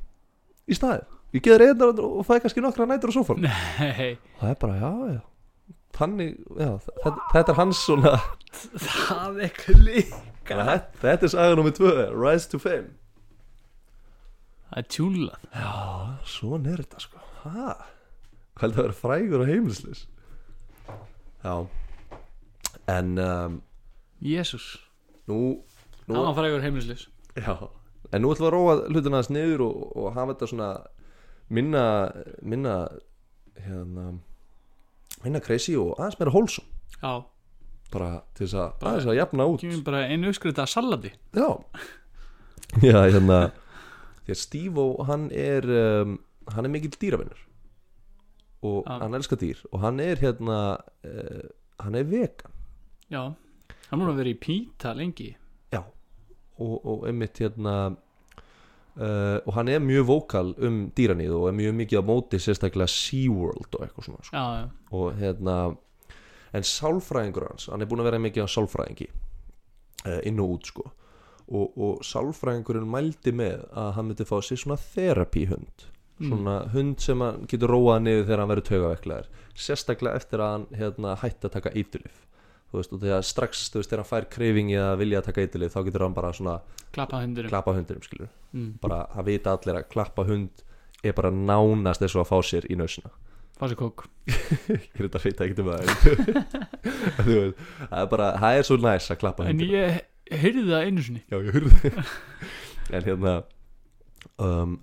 í staðið ég geði einandarátur og fæði kannski nokkra nætur á sófanu nei, það er bara, já, já. Þannig, já, þetta, þetta er hans svona (laughs) það er klík þetta, þetta er saga nummið tvö, Rise to Fame. Það er tjúlað Já, svona er þetta sko. Ha? Hvað er það að vera frægur og heimilislis Já. En um, jésús nú Nú- hann var frægur heimilislis Já, en nú ætlum við að róa hlutina aðeins niður og, og hafa þetta svona minna, minna hérna minna crazy og aðeins meira wholesome. Já, bara til þess að aðeins að jafna út. kemur bara einu uppskrita salati Já. Já, hérna því að Steve hann er um, hann er mikill dýravinnur og Já. hann elskar dýr og hann er hérna uh, hann er vegan. Já, hann múin að vera í píta lengi. Og, og einmitt hérna uh, og hann er mjög vókal um dýranýð og er mjög mikið á móti sérstaklega SeaWorld og eitthvað svona sko. já, já, og hérna en sálfræðingur hans, hann er búin að vera mikið á sálfræðingi uh, inn og út sko. Og, og sálfræðingurinn mældi með að hann myndi fá sér svona therapíhund svona hund sem getur róað niður þegar hann verður taugaveiklaður sérstaklega eftir að hann hérna, hætti að taka eiturlif þú veist, og þegar strax, þú veist, þegar hann fær kreyfingi að vilja að taka eiturlif, þá getur hann bara svona klappa hundurum klappa hundinum, skilur mm. bara að vita allir að klappa hund er bara nánast og að fá sér í nösina fá sér kók. (laughs) Ég er þetta að feita ekkert um það (laughs) veist, það er bara það er svo næs að klappa en hundinum. ég heyrði það einu sinni. Já, ég hurði (laughs) en hérna um,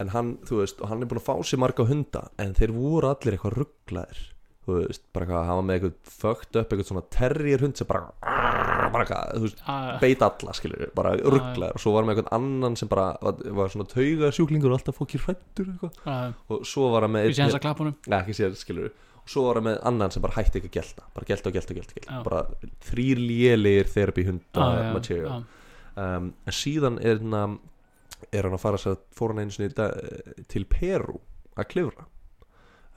en hann, þú veist, og hann er búin að fá sér marga hunda en þeir voru allir eitthvað rugglaðir þú veist, bara hann var með eitthvað fögt upp, eitthvað svona terrier hund sem bara, bara eitthvað, þú veist, að, beit alla skilur, bara rugglaðir og svo var með eitthvað annan sem bara var, var svona taugasjúklingur og alltaf fókir hrættur eitthvað. Að, og svo var hann með séum þess að klappa honum. Nei, ekki sér, skilur og svo var hann með annan sem bara hætti ekki að gelta bara gelta og gelta og gelta, bara þrýr lélegir therapy hunda Já, já, material um, en síðan er hann er hann að fara sér fór hann einu sinni dag- til Peru að klifra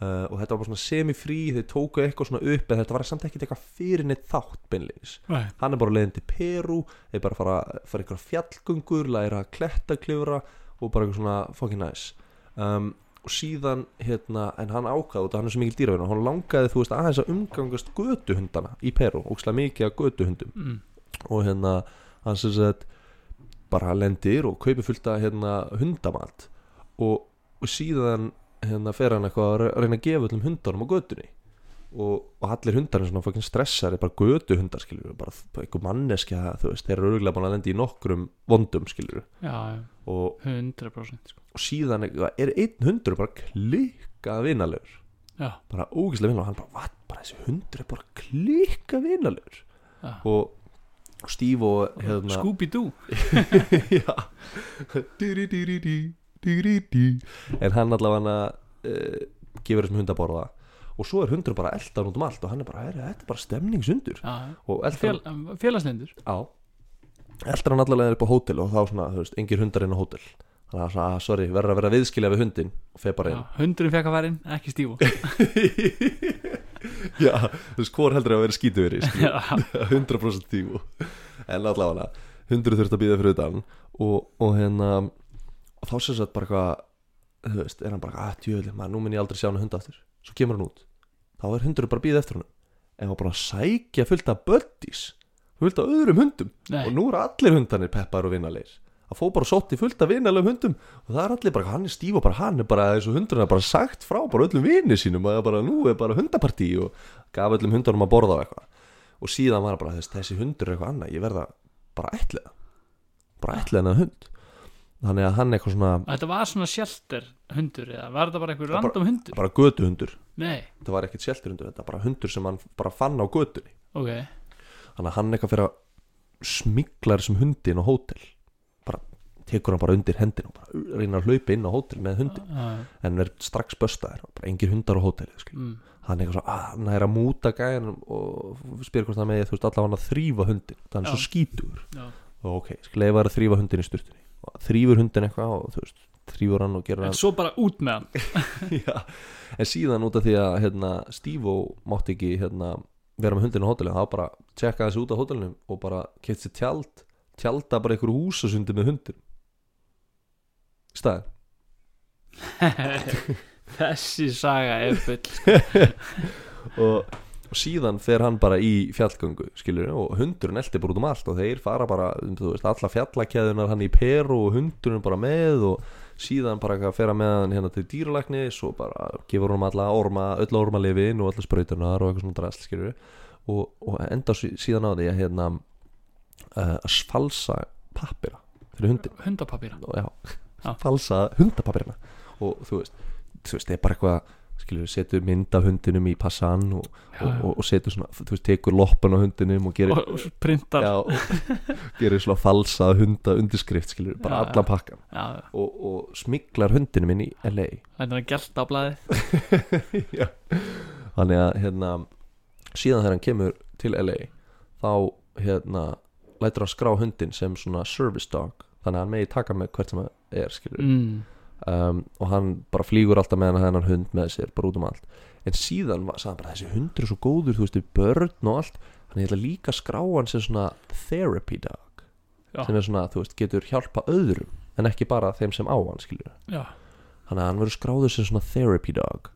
uh, og þetta var bara svona semi-frí þeir tóku eitthvað svona upp en þetta var samt ekkert eitthvað fyrir neitt þátt beinleins Nei. hann er bara leiðin til Peru þeir bara fara, fara eitthvað fjallgöngur læra að kletta klifra og bara eitthvað svona fucking nice um, og síðan hérna en hann ákvaði að hann er svo mikil dýravinn hann langaði þú veist aðeins að umgangast götuhundana í Peru, ókslega mikið að götuhundum mm. og hérna hann sem sagt bara lendir og kaupir fullt að hérna hundamat og, og síðan hérna fer hann eitthvað að re- reyna að gefa öllum hundarnum á götunni. Og, og allir hundarnir svona fokkin stressar bara götuhundar skilur bara eitthvað manneskja þú veist þeir eru örgulega búin að lendi í nokkrum vondum já, og, 100% sko. og síðan er einn hundur bara klikka vinalegur. Bara ógislega vinalegur og hann bara, what, bara þessi hundur er bara klikka vinalegur. Og Steve og hérna Scooby-Doo. (laughs) En hann allavega hann uh, gefur þessum hund að borða. Og svo er hundur bara eldan út um allt og hann er bara, "Heyrðu, þetta er bara eldan, Fél, félagslindur. Á eldan hann allavega upp á hótel og þá svona, þú veist, engir hundar inn á hótel. Þannig að svona, ah, sorry, verður að vera viðskilja við hundin og feð bara inn. Hundurinn fekk að fara inn, ekki stífu (laughs) (laughs) Já, þú veist, hvor heldur að vera skítuveri já, (laughs) 100% tíu. En allavega hundur þurft að býða fyrir utan og, og hérna og þá sem sagt bara eitthvað þú veist, er hann bara, að djöðli, maður, nú minn ég aldrei sjá hann hund aftur. Svo kemur hann út. Þá er hundur bara að býða eftir hann en hann bara sækja fullt af buddies fullt af öðrum hundum. Nei, og nú eru allir hundarnir peppar og vinaleir að fó bara sótt í fullt af vinalegum hundum. Og það er allir bara, hann er stíf og bara hann er bara þessu hundurinn er bara sagt frá bara öllum vinni sínum að bara nú er bara hundapartí og gaf öllum hundunum að borða á eitthvað. Og síðan var bara þess, þessi hundur er eitthvað annað ég verða bara ætliða bara ætliða hennar hund. Þannig að hann er eitthvað svona þetta var svona shelter hundur eða var þetta bara einhver Bara- random hundur? bara götuhundur. Nei, þetta var ekkert sjelturhundur, þetta var bara hundur sem hann bara fann á götunni. Ok. Þannig að hann eitthvað fyrir að smigla þessum hundi inn á hótel tekur hann bara undir hendin og bara reynar að hlaupa inn á hótel með hundin Já, en er strax böstaðir bara engir hundar á skilur. mm, hann er eitthvað svo, að hann er að múta gæjan og spyr hvort það með þú veist allavega hann að þrýfa hundin það er svo skítur og ok, leifa þær að þrýfa hundin í sturtunni. Og þrýfur hundin eitthvað og þú veist þrýfur hann og gerur en hann svo bara út með hann. (laughs) (laughs) Já, en síðan út af því að hérna, Steve mátti ekki hérna, vera með hundinu á hótelinu þá bara tjekka þessi út á hótelinu og bara keitt sér tjald tjalda bara einhverju húsasundi með hundin í staðin (laughs) þessi saga er full (laughs) og, og síðan fer hann bara í fjallgöngu skilur og hundurinn eldi bara út um allt og þeir fara bara, um, þú veist, alla fjallakæðunar hann í Peru og hundurinn bara með og síðan bara að fera með hann hérna til dýralæknis og bara gefur hann alla orma, öll ormalifin og allar sprautunar og eitthvað svona drast skilur og, og enda sí- síðan á því að hérna uh, að falsa pappira fyrir hundin já, Já. Falsa hundapapirina og þú veist, þú veist, það er bara eitthvað skilur, setur mynd af hundinum í passan og, og, og, og setur svona, þú veist, tekur loppan á hundinum og gerir, og printar. Já, (laughs) gerir svona falsa hunda undirskrift, skilur, bara Já, allan pakkan já. og, og smiklar hundinum inn í LA er að gelta á blaði. (laughs) Já. þannig að hérna síðan þegar hann kemur til LA þá hérna lætur hann skrá hundin sem svona service dog þannig að hann megi taka með hvert sem það er mm. um, og hann bara flýgur alltaf með hann hennar hund með sér bara út um allt. En síðan var, hann bara þessi hundur er svo góður þú veist börn og allt. Ég ætla líka að skrá hann sem svona therapy dog Já. sem er svona þú veist getur hjálpa öðrum en ekki bara þeim sem á hann skilur já, þannig að hann verður skráður sem svona therapy dog.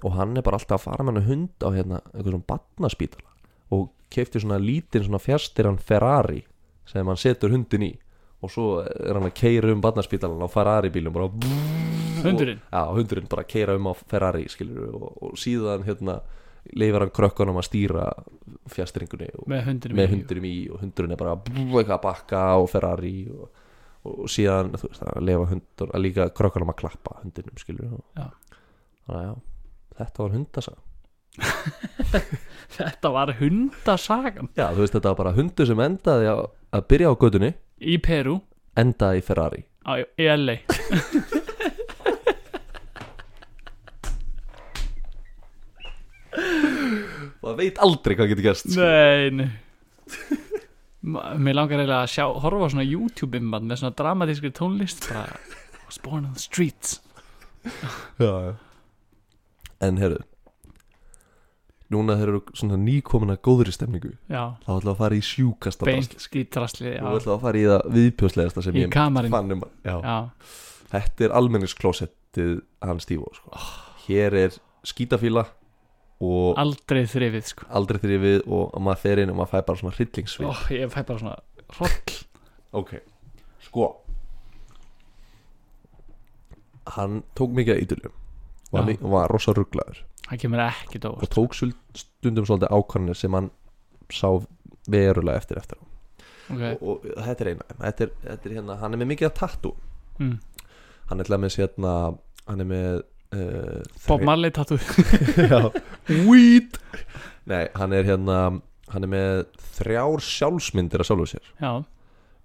Og hann er bara alltaf að fara með hann hund á hérna einhver svona batnaspítala og kefti svona lítinn svona fjärstyran Ferrari sem hann setur hundin í og svo er hann að keira um batnaspítalan á Ferrari bílum bara hundurinn og, já, hundurinn bara keira um á Ferrari skilur og, og síðan hérna leifar hann krökkunum að stýra fjärstyringunni og með hundinum með í. í og hundurinn er bara eitthvað að bakka á Ferrari og, og síðan veist að lefa hundur að líka krökkunum að klappa hundinum skilur Já. að já, þetta var hundasaga (laughs) þetta var hundasagan já þú veist þetta var bara hundur sem endaði að byrja á gödunni í Peru endaði í Ferrari. Á, í LA (laughs) það veit aldrei hvað getur sko. nei, nei. Ma- mér langar eiginlega að sjá horfa á svona YouTube-imband með svona dramatískri tónlist bara was born on the streets. Já, já. en herru núna þeir eru svona nýkomina góðri stemningu. Já, þá ætla að fara í sjúkasta beint drasl skítrasli Nú já, ætla að fara í það viðpjóslegasta sem í ég kamarinn. fann um já. já, Þetta er almenningsklósettið hans Stívo sko. Hér er skítafíla og aldrei þrifið sko. Aldrei þrifið og maður fer inn og maður fær bara svona hryllingsvið Ó, ég fæ bara svona hroll. Ok, sko. Hann tók mikið að var, Já. mi- var rosa rugglaður það kemur ekki og dóst tók stundum svolítið ákvarðanir sem hann sá verulega eftir eftir okay. og, og þetta er eina þetta er, þetta er hérna, hann er með mikið að tattu mm. hann er með hérna hann er með uh, Bob Marley tattu (laughs) weed. Nei, hann er hérna Hann er með þrjár sjálfsmyndir að sjálfu sér. Já,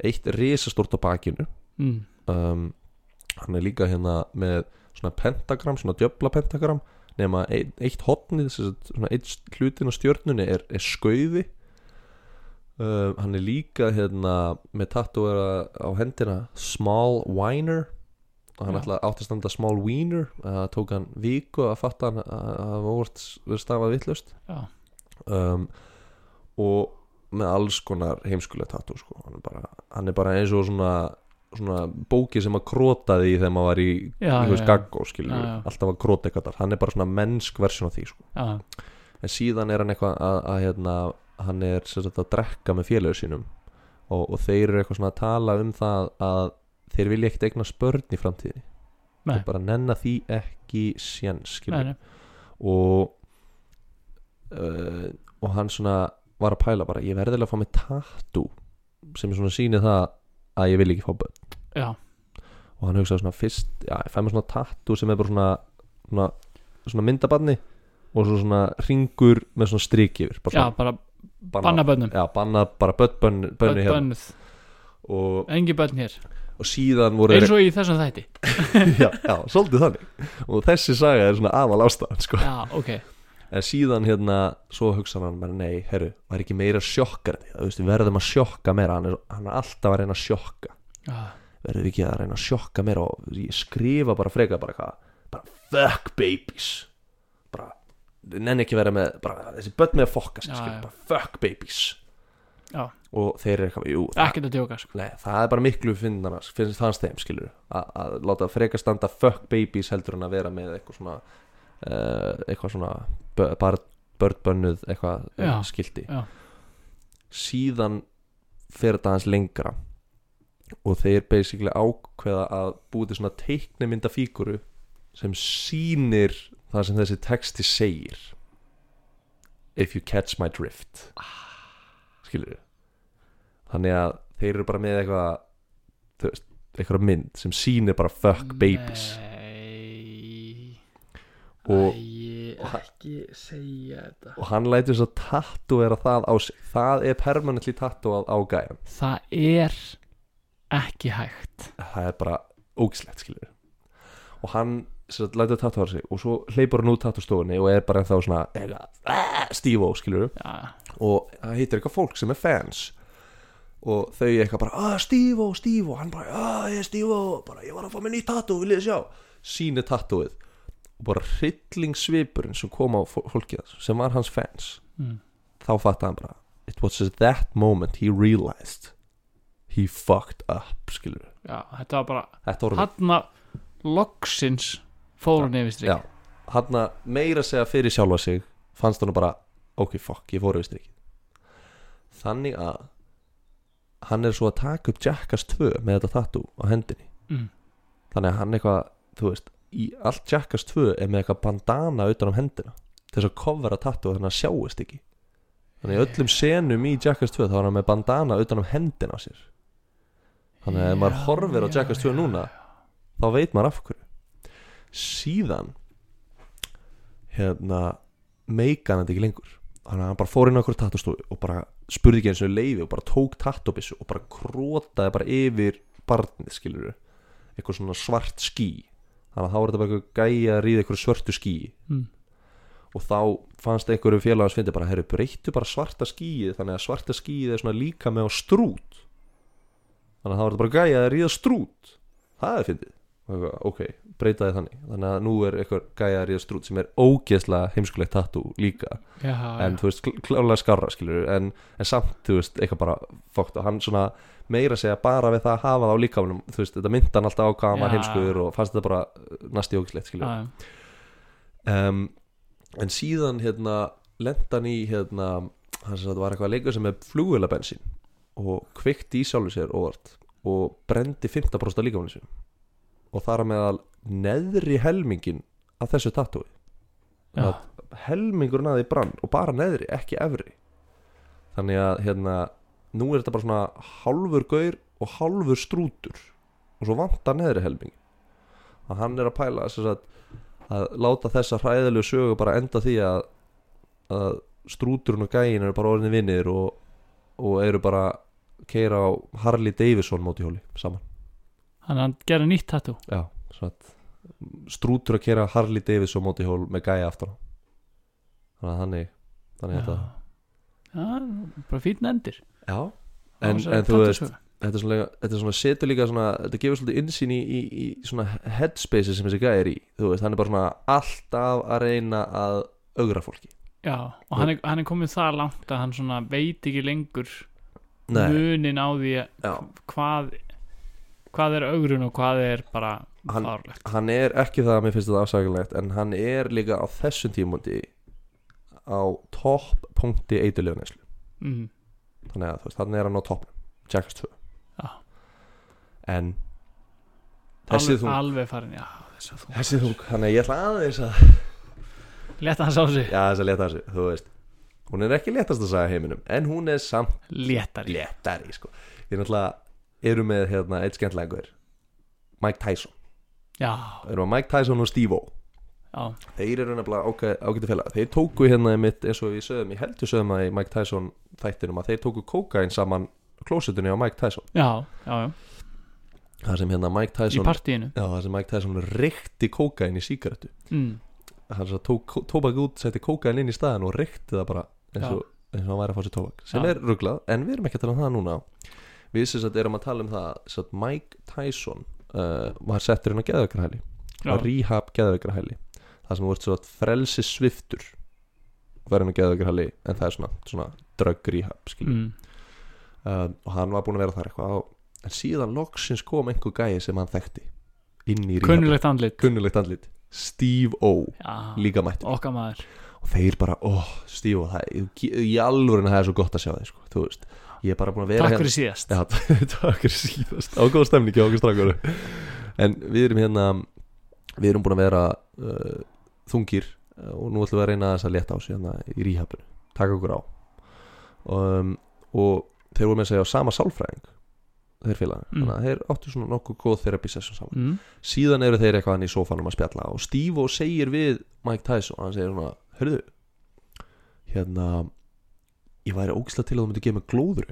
Eitt risastort á bakinu. Mm. um, Hann er líka hérna með svona pentagram, svona djöfla pentagram nema eitt hotnið svona eitt hlutin á stjörnunni er, er skauði. Um, Hann er líka hérna með tattúera á hendina Small Wiener og hann ætlaði átti að standa Small Wiener það tók hann viku að fatta hann að að það verið stafað vittlust um, og með alls konar heimskulega tattoo sko. hann, bara, hann er bara eins og svona, svona bóki sem að krótaði í þegar maður var í Já, í já. gaggó já. alltaf að króta eitthvað hann er bara svona mennsk versjón af því sko. en síðan er hann eitthvað að, að hérna, hann er sagt, að drekka með félögur sínum og, og þeir eru eitthvað svona að tala um það að þeir vilja ekkert eigna spörn í framtíðinni nei, þeir bara nenna því ekki nei, nei. og uh, og hann svona var að pæla bara ég verðilega að fá mig tattoo sem er svona sýnið það að ég vil ekki fá börn. Já, og hann hugsaði svona fyrst, já ég fæ mér svona tattoo sem er bara svona svona, svona myndabanni og svo svona ringur með svona strik yfir bara já, bara banna, bönnum já, banna bara börn, hérna. Bönnuð, og, engi bönn hér. og síðan voru eins og í þessum þætti. (laughs) Já, já, svolítið þannig. Og þessi saga er svona aðal ástæðan sko. já, ok, en síðan hérna svo hugsaði hann bara nei, herru, var ekki meira sjokkar þú veist, við verðum að sjokka meira. Hann er, hann er alltaf að reyna að sjokka. Já, verðum við ekki að reyna að sjokka meira og ég skrifa bara freka bara hvað? Bara fuck babies. Bara, nenni ekki vera með bara þessi börn með að fokka sig, já. bara fuck babies. Já, og þeir eru eitthvað, jú, það, djóka sko. nei, það er bara miklu finnst það hans þeim, skilur að, láta freka standa fuck babies heldur en að vera með eitthvað svona eitthvað svona bara börnbönnuð eitthvað Já, skildi já. síðan fer þetta hans lengra og þeir basically ákveða að búið til svona teiknemynda fíguru sem sýnir það sem þessi texti segir. If you catch my drift. Skilur þannig að þeir eru bara með eitthvað eitthvað mynd sem sýnir bara fuck babies. Nei Og- Æ, og- ekki segja þetta. Og hann lætur þess að tattúera það á sig. Það er permanently tattúað á gæjan Það er ekki hægt. Það er bara ógislegt skilur og hann sagt, lætur tattúa sig og svo hleypur hann út tattústofunni og er bara ennþá svona eitthvað, stífó skilur Já, og það heitir eitthvað fólk sem er fans. Og þau eitthvað bara ah, Stífó, Stífó, hann bara ah, ég er Stífó, bara ég var að fá mér nýtt tattoo viljið þið sjá, síni tattooið og bara hryllingsvipurinn sem kom á fó- fólkið sem var hans fans mm. þá fattaði hann bara it was at that moment he realized he fucked up skilur já þetta var bara þetta voru Hanna loksins fór hún yfir já, strik hann að meira segja fyrir sjálfa sig fannst hann bara ok fuck, ég fór yfir strikið. Þannig að hann er svo að taka upp Jackass 2 með þetta tattoo á hendinni. Mm. þannig að hann eitthvað, þú veist í allt Jackass 2 er með eitthvað bandana utan um hendina til þess að covera tattoo þannig að sjáist ekki. Þannig að öllum senum í Jackass 2 þá er hann með bandana utan um hendina á sér. Þannig að ef maður horfir á Jackass 2 já, núna þá veit maður af hverju. Síðan hérna meika hann þetta ekki lengur. Þannig að hann bara fór inn á okkur tattostofu og bara spurði ekki eins og leiði og bara tók tattobissu og bara krótaði bara yfir barnið skilur eitthvað svona svart ský þannig að þá var þetta bara gæja að ríða eitthvað svörtu ský mm. og þá fannst einhverju félagans fyndi bara, herru, breyttu bara svarta skýið þannig að svarta skýið er svona líka með á strút. Þannig að þá var þetta bara gæja að ríða strút. Það er fyndið ok, breytaði þannig. Þannig að nú er eitthvað gæja að ríða strút sem er ógeðslega heimskulegt tattoo líka. Já, en já. þú veist, kl- klárlega skarra skilur en, en samt, þú veist, eitthvað bara fókt og hann svona meira segja bara við það að hafa það á líkamunum, þú veist, þetta mynda hann alltaf á hvað Já. heimskuður og fannst þetta bara uh, næsti ógislegt, skilur um, en síðan hérna lendan í hérna hann sem þetta var eitthvað leikur sem er flugvélabensin og kveikti í sjálfu sér óvart og brendi 15% af líkamunum og þar að meðal neðri helmingin af þessu tattúi já. að helmingurinn að því brann og bara neðri, ekki efri. Þannig að hérna nú er þetta bara svona hálfur gaur og hálfur strútur og svo vantar neðri helming að hann er að pæla sem sagt, að láta þessa hræðilegu sögu bara enda því að, að strúturinn og gæin eru bara orðinni vinnir og, og eru bara keira á Harley Davidson móti hjóli saman Þannig að hann gerði nýtt tattoo. Já, svo að strútur að kera Harley Davidson móti hjól með gæja aftan á. Þannig að þannig þannig að þetta. Já, bara fínn endir. Já, en, en þú veist þetta er svona, þetta er svona setur líka svona þetta gefur svolítið insýn í, í, í svona headspace sem þessi gæja er í. Þú veist, hann er bara svona alltaf að reyna að augra fólki. Já, og hann er, hann er komið það langt að hann svona veit ekki lengur Nei, munin á því að hvað hvað er augrun og hvað er bara Hann- hann er ekki það að mér finnst þetta afsækilegt en hann er líka á þessum tímundi á topp punkti eiturleguneslu mm. þannig að veist, þannig er hann á toppnum Jackass 2 Já. en þessi þú alveg farin, já þessi þú þannig að ég ætla aðeins að leta hans á sig, já þess að leta þessu, þú veist hún er ekki léttast að sagja heiminum en hún er samt léttari léttari sko. við náttúrulega erum með hérna eitt skemmtlengur Mike Tyson, já, við erum með Mike Tyson og Steve-O já, þeir eru nefnilega ágæti félag þeir tóku hérna mitt eins og við sögum ég heldur sögum að í Mike Tyson þættinum að þeir tóku kókain saman klósetunni á Mike Tyson. Já, já, já. það sem hérna Mike í Tyson partíinu. Já, það sem Mike Tyson reykti kókain í sígarettu. Mm. hann svo tók tóbak út, setti kókain inn í staðan og reykti það bara eins og, eins og hann væri að fá sér tóbak sem Já. er rugglað, en við erum ekki að tala um það núna við sem sagt erum að tala um það sagt Mike Tyson uh, var settur inn á geðveikarhæli. Var rehab geðveikarhæli. Það sem að frelsi sviftur verður með geðveikarhæli en það er svona, svona drug rehab Mm. uh, og hann var búin að vera þar eitthvað á- en síðan loksins kom einhver gæi sem hann þekkti inn í rehab kunnulegt andlit. Steve O. Já, líka mættur. Okkar maður. Og þeir bara, ó, Steve O það, í, í alvörin það er svo gott að sjá þig sko, þú veist, ég er bara búin að vera takk fyrir síðast. Já, (laughs) takk fyrir síðast. Ágóða stemning hjá okkur strákur En við erum hérna Við erum búin að vera uh, þungir uh, og nú ætlum við að reyna þess að leta á sig hérna í ríhapinu Taka okkur á. Um, og þeir voru með að segja á sama sálfræðing þeir félagar, Mm. þannig að þeir áttu svona nokkuð góð therapy session saman. Mm. síðan eru þeir eitthvað hann í sófanum að spjalla og Steve og segir við Mike Tyson. Hann segir svona, hörðu hérna ég væri ógislega til að þú myndi gefa mig glóður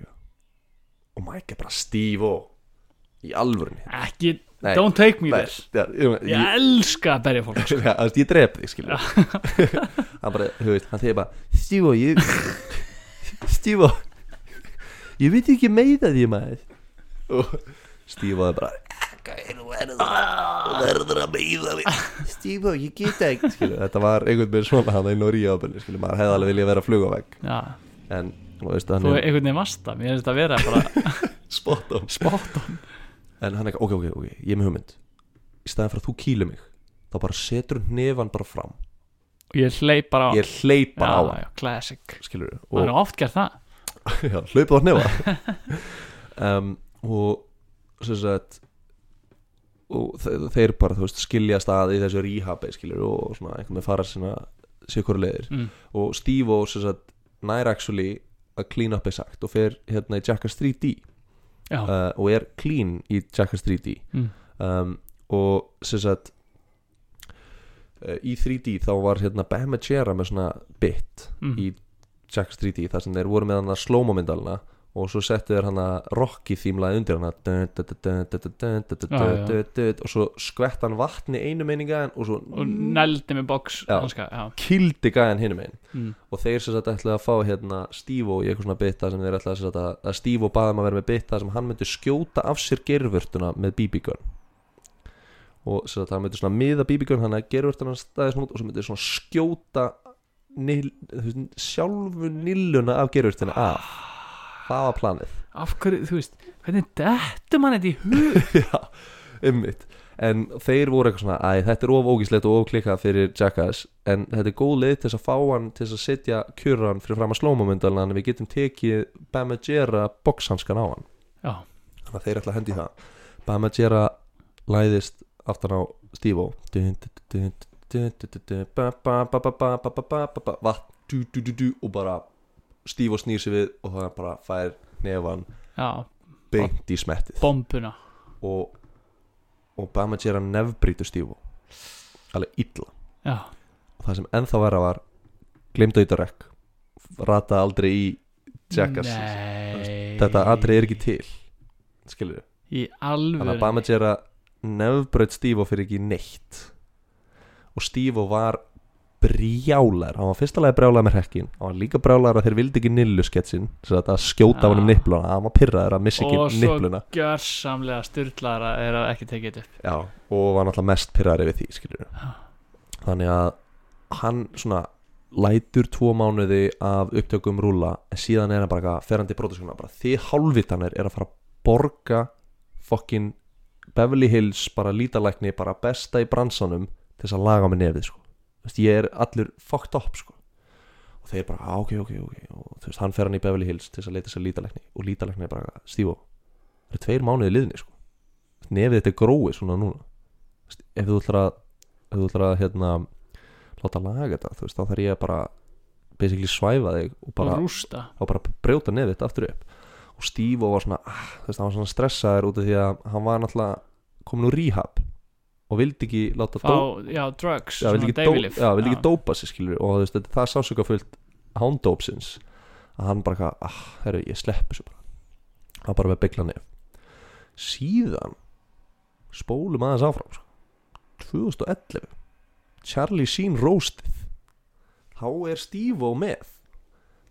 og Mike er bara Steve og í alvörni Ekki, Nei, don't take me there. já, ég, Ég elska að berja fólk sko. (laughs) Veist, ég drep þig skilur (laughs) hann bara, þú veist, hann segir bara Stívo, ég (laughs) Stívo ég veit ekki meida því maður. Og Stívo er bara "Gæi, þú verður að- að meida mig Stívo, ég get ekki skilur, þetta var einhvern veginn svona hann í Nóri ábyrni, skilur, maður hefði alveg viljað vera að fluga á vegg. Já, en, þú veist, hann þú er einhvern veginn vasta Mér finnst þetta að vera bara (laughs) spot on. Spot on. En hann er, ok, ok, ok, ég er með hugmynd. Í staðan fyrir að þú kýlu mig þá bara setur nefan bara fram. Og ég hleyp bara á ég hleyp bara á já, hann. já, classic. Skilur, Það er oft gert það. (laughs) Já, hlaupið á hnefa. (laughs) Um, og sem sagt og þe- þeir bara, þú veist, skiljast að í þessu rehabi, skilur, og svona einhvern veginn fara sinna sikur leiðir. Mm. og Steve og sem sagt nær actually að clean up er sagt og fer hérna í Jackass 3D Já, uh, og er clean í Jackass 3D mm. um, og sem sagt uh, í 3D þá var hérna Bam Margera með svona bit mm. í Jackass 3D þar sem þeir voru með hann að slow-mo myndalina og svo settu þeir hann að Rocky þýmlaði undir hann og svo skvett hann vatni einu meininga og svo Og neldi með já. kildi gæjan hinum einn Mm. og þeir sem sagt ætlaði að fá hérna Stívo í eitthvað svona bita sem þeir ætlaði að, að Stívo baði maður að vera með bita sem hann myndi skjóta af sér gerfurtuna með BB-gun og sem sagt hann myndi svona miða BB-gun hann að gerfurtuna staði svona út og svo myndi svona skjóta nil, sjálfu nilluna af gerfurtuna af það var planið Af hverju, þú veist Hvernig dettur mann þetta í hug Já, ummitt En þeir voru eitthvað svona, æ, þetta er of ógíslegt og of klikkað fyrir Jackass En þetta er góð leið til þess að fá hann til þess að setja kjurran fyrir fram að slómamundalina En við getum tekið Bamajera boxhanskan á hann Já, Þannig að þeir ætla að hendi það Bamajera læðist aftan á Stívo Vatn du, du, du, og snýr sig við og það bara fær nefan já, beint í smettið. bombuna. Og, og Bamajera nefnbrítur Stívo alveg illa. Já, og það sem ennþá vera var glemd auðarekk rata aldrei í Jackass. Nei. Þetta atrið er ekki til skilur Í þannig að alvöru Bamajera nefnbraut Stívo fyrir ekki neitt. Og Stívo var brjálar hann var fyrstulega brjálar með hrekkin hann var líka brjálar að þeir vildi ekki nillu sketsin að skjóta Ah. honum nipluna. Hann var pyrraður að missa Og ekki svo nipluna. gjörsamlega styrlaðara er að ekki tekið þetta upp. Já, og var náttúrulega mest pyrraður yfir því skilur Já. þannig að hann svona lætur tvo mánuði af upptökum rúla en síðan er hann bara ferandi bróðskona bara þið hálfvitanir er að fara að borga fokkin Beverly Hills bara lítalækni bara besta í bransanum til þess að laga með nefið sko. Veist, ég er allur fucked up sko. og þeir bara, ah, ok, ok, ok. Og þú veist, hann fer hann í Beverly Hills til þess að leita sér lítalækni. Og lítalækni er bara, stífó það er tveir mánuði liðni sko. nefið þetta er gróið svona núna. Veist, ef þú ætlar að þú ætlar að hérna láta laga þetta, veist, þá þarf ég bara basically svæfa þig og bara, og bara brjóta nefið þetta aftur upp. Og Steve var svona, ah, veist, hann var svona stressaður út af því að hann var náttúrulega komin úr rehab og vildi ekki láta Fá, já, drugs já, vildi ekki, dó, já, vildi ekki dópa sig skilur og veist, þetta er það sásöka fullt hándópsins að hann bara, ah, herru, ég slepp þessu bara. Hann bara með byggla nef. Síðan spólum aðeins áfram sko. 2011 Charlie Sheen roastið. Þá er Steve-O með.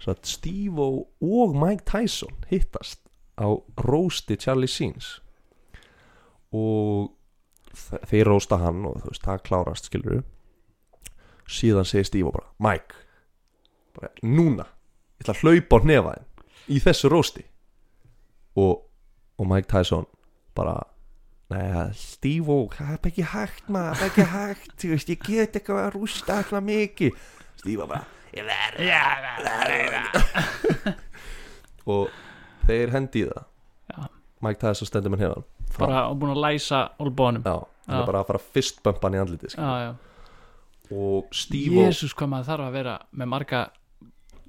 Svo Steve-O og Mike Tyson hittast á roasti Charlie Sheens. Og þeir rósta hann og þú veist, það klárast skilur síðan segir Steve bara Mike, bara, núna ég ætla að hlaupa á nefaðin í þessu rósti. Og, og Mike Tyson bara Nei, Steve, það er ekki hægt maður, það er ekki hægt, þú veist, ég get eitthvað að rústa eitthvað mikið. Steve bara, ég verð Já, já, (laughs) og þeir hendi í það. Já. Mike Tyson stendur með hefan bara og búin að læsa olbónum Já, hann er bara að fara hann í andlitið skilur. Já, já. Og Steve Jésús hvað maður þarf að vera með marga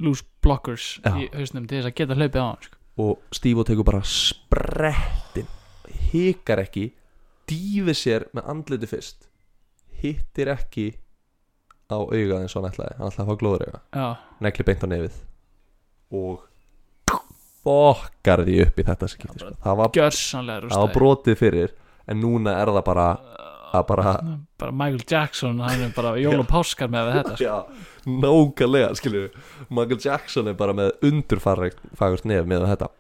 loose blockers í hausnum til þess að geta hlaupið á hann sko. og Stívo tekur bara sprettin hikar ekki dýfir sér með andliti fyrst hittir ekki á augað eins og hann ætlaði. Hann ætlaði að fá glóður auga já, negli beint á nefið. Og fokkar því upp í þetta skipti sko. það var, gjörsanlega það var rústaði brotið fyrir en núna er það bara að bara bara Michael Jackson, hann er bara jól og páskar með þetta sko. já, nákvæmlega skilju Michael Jackson er bara með undurfagurt nef með þetta.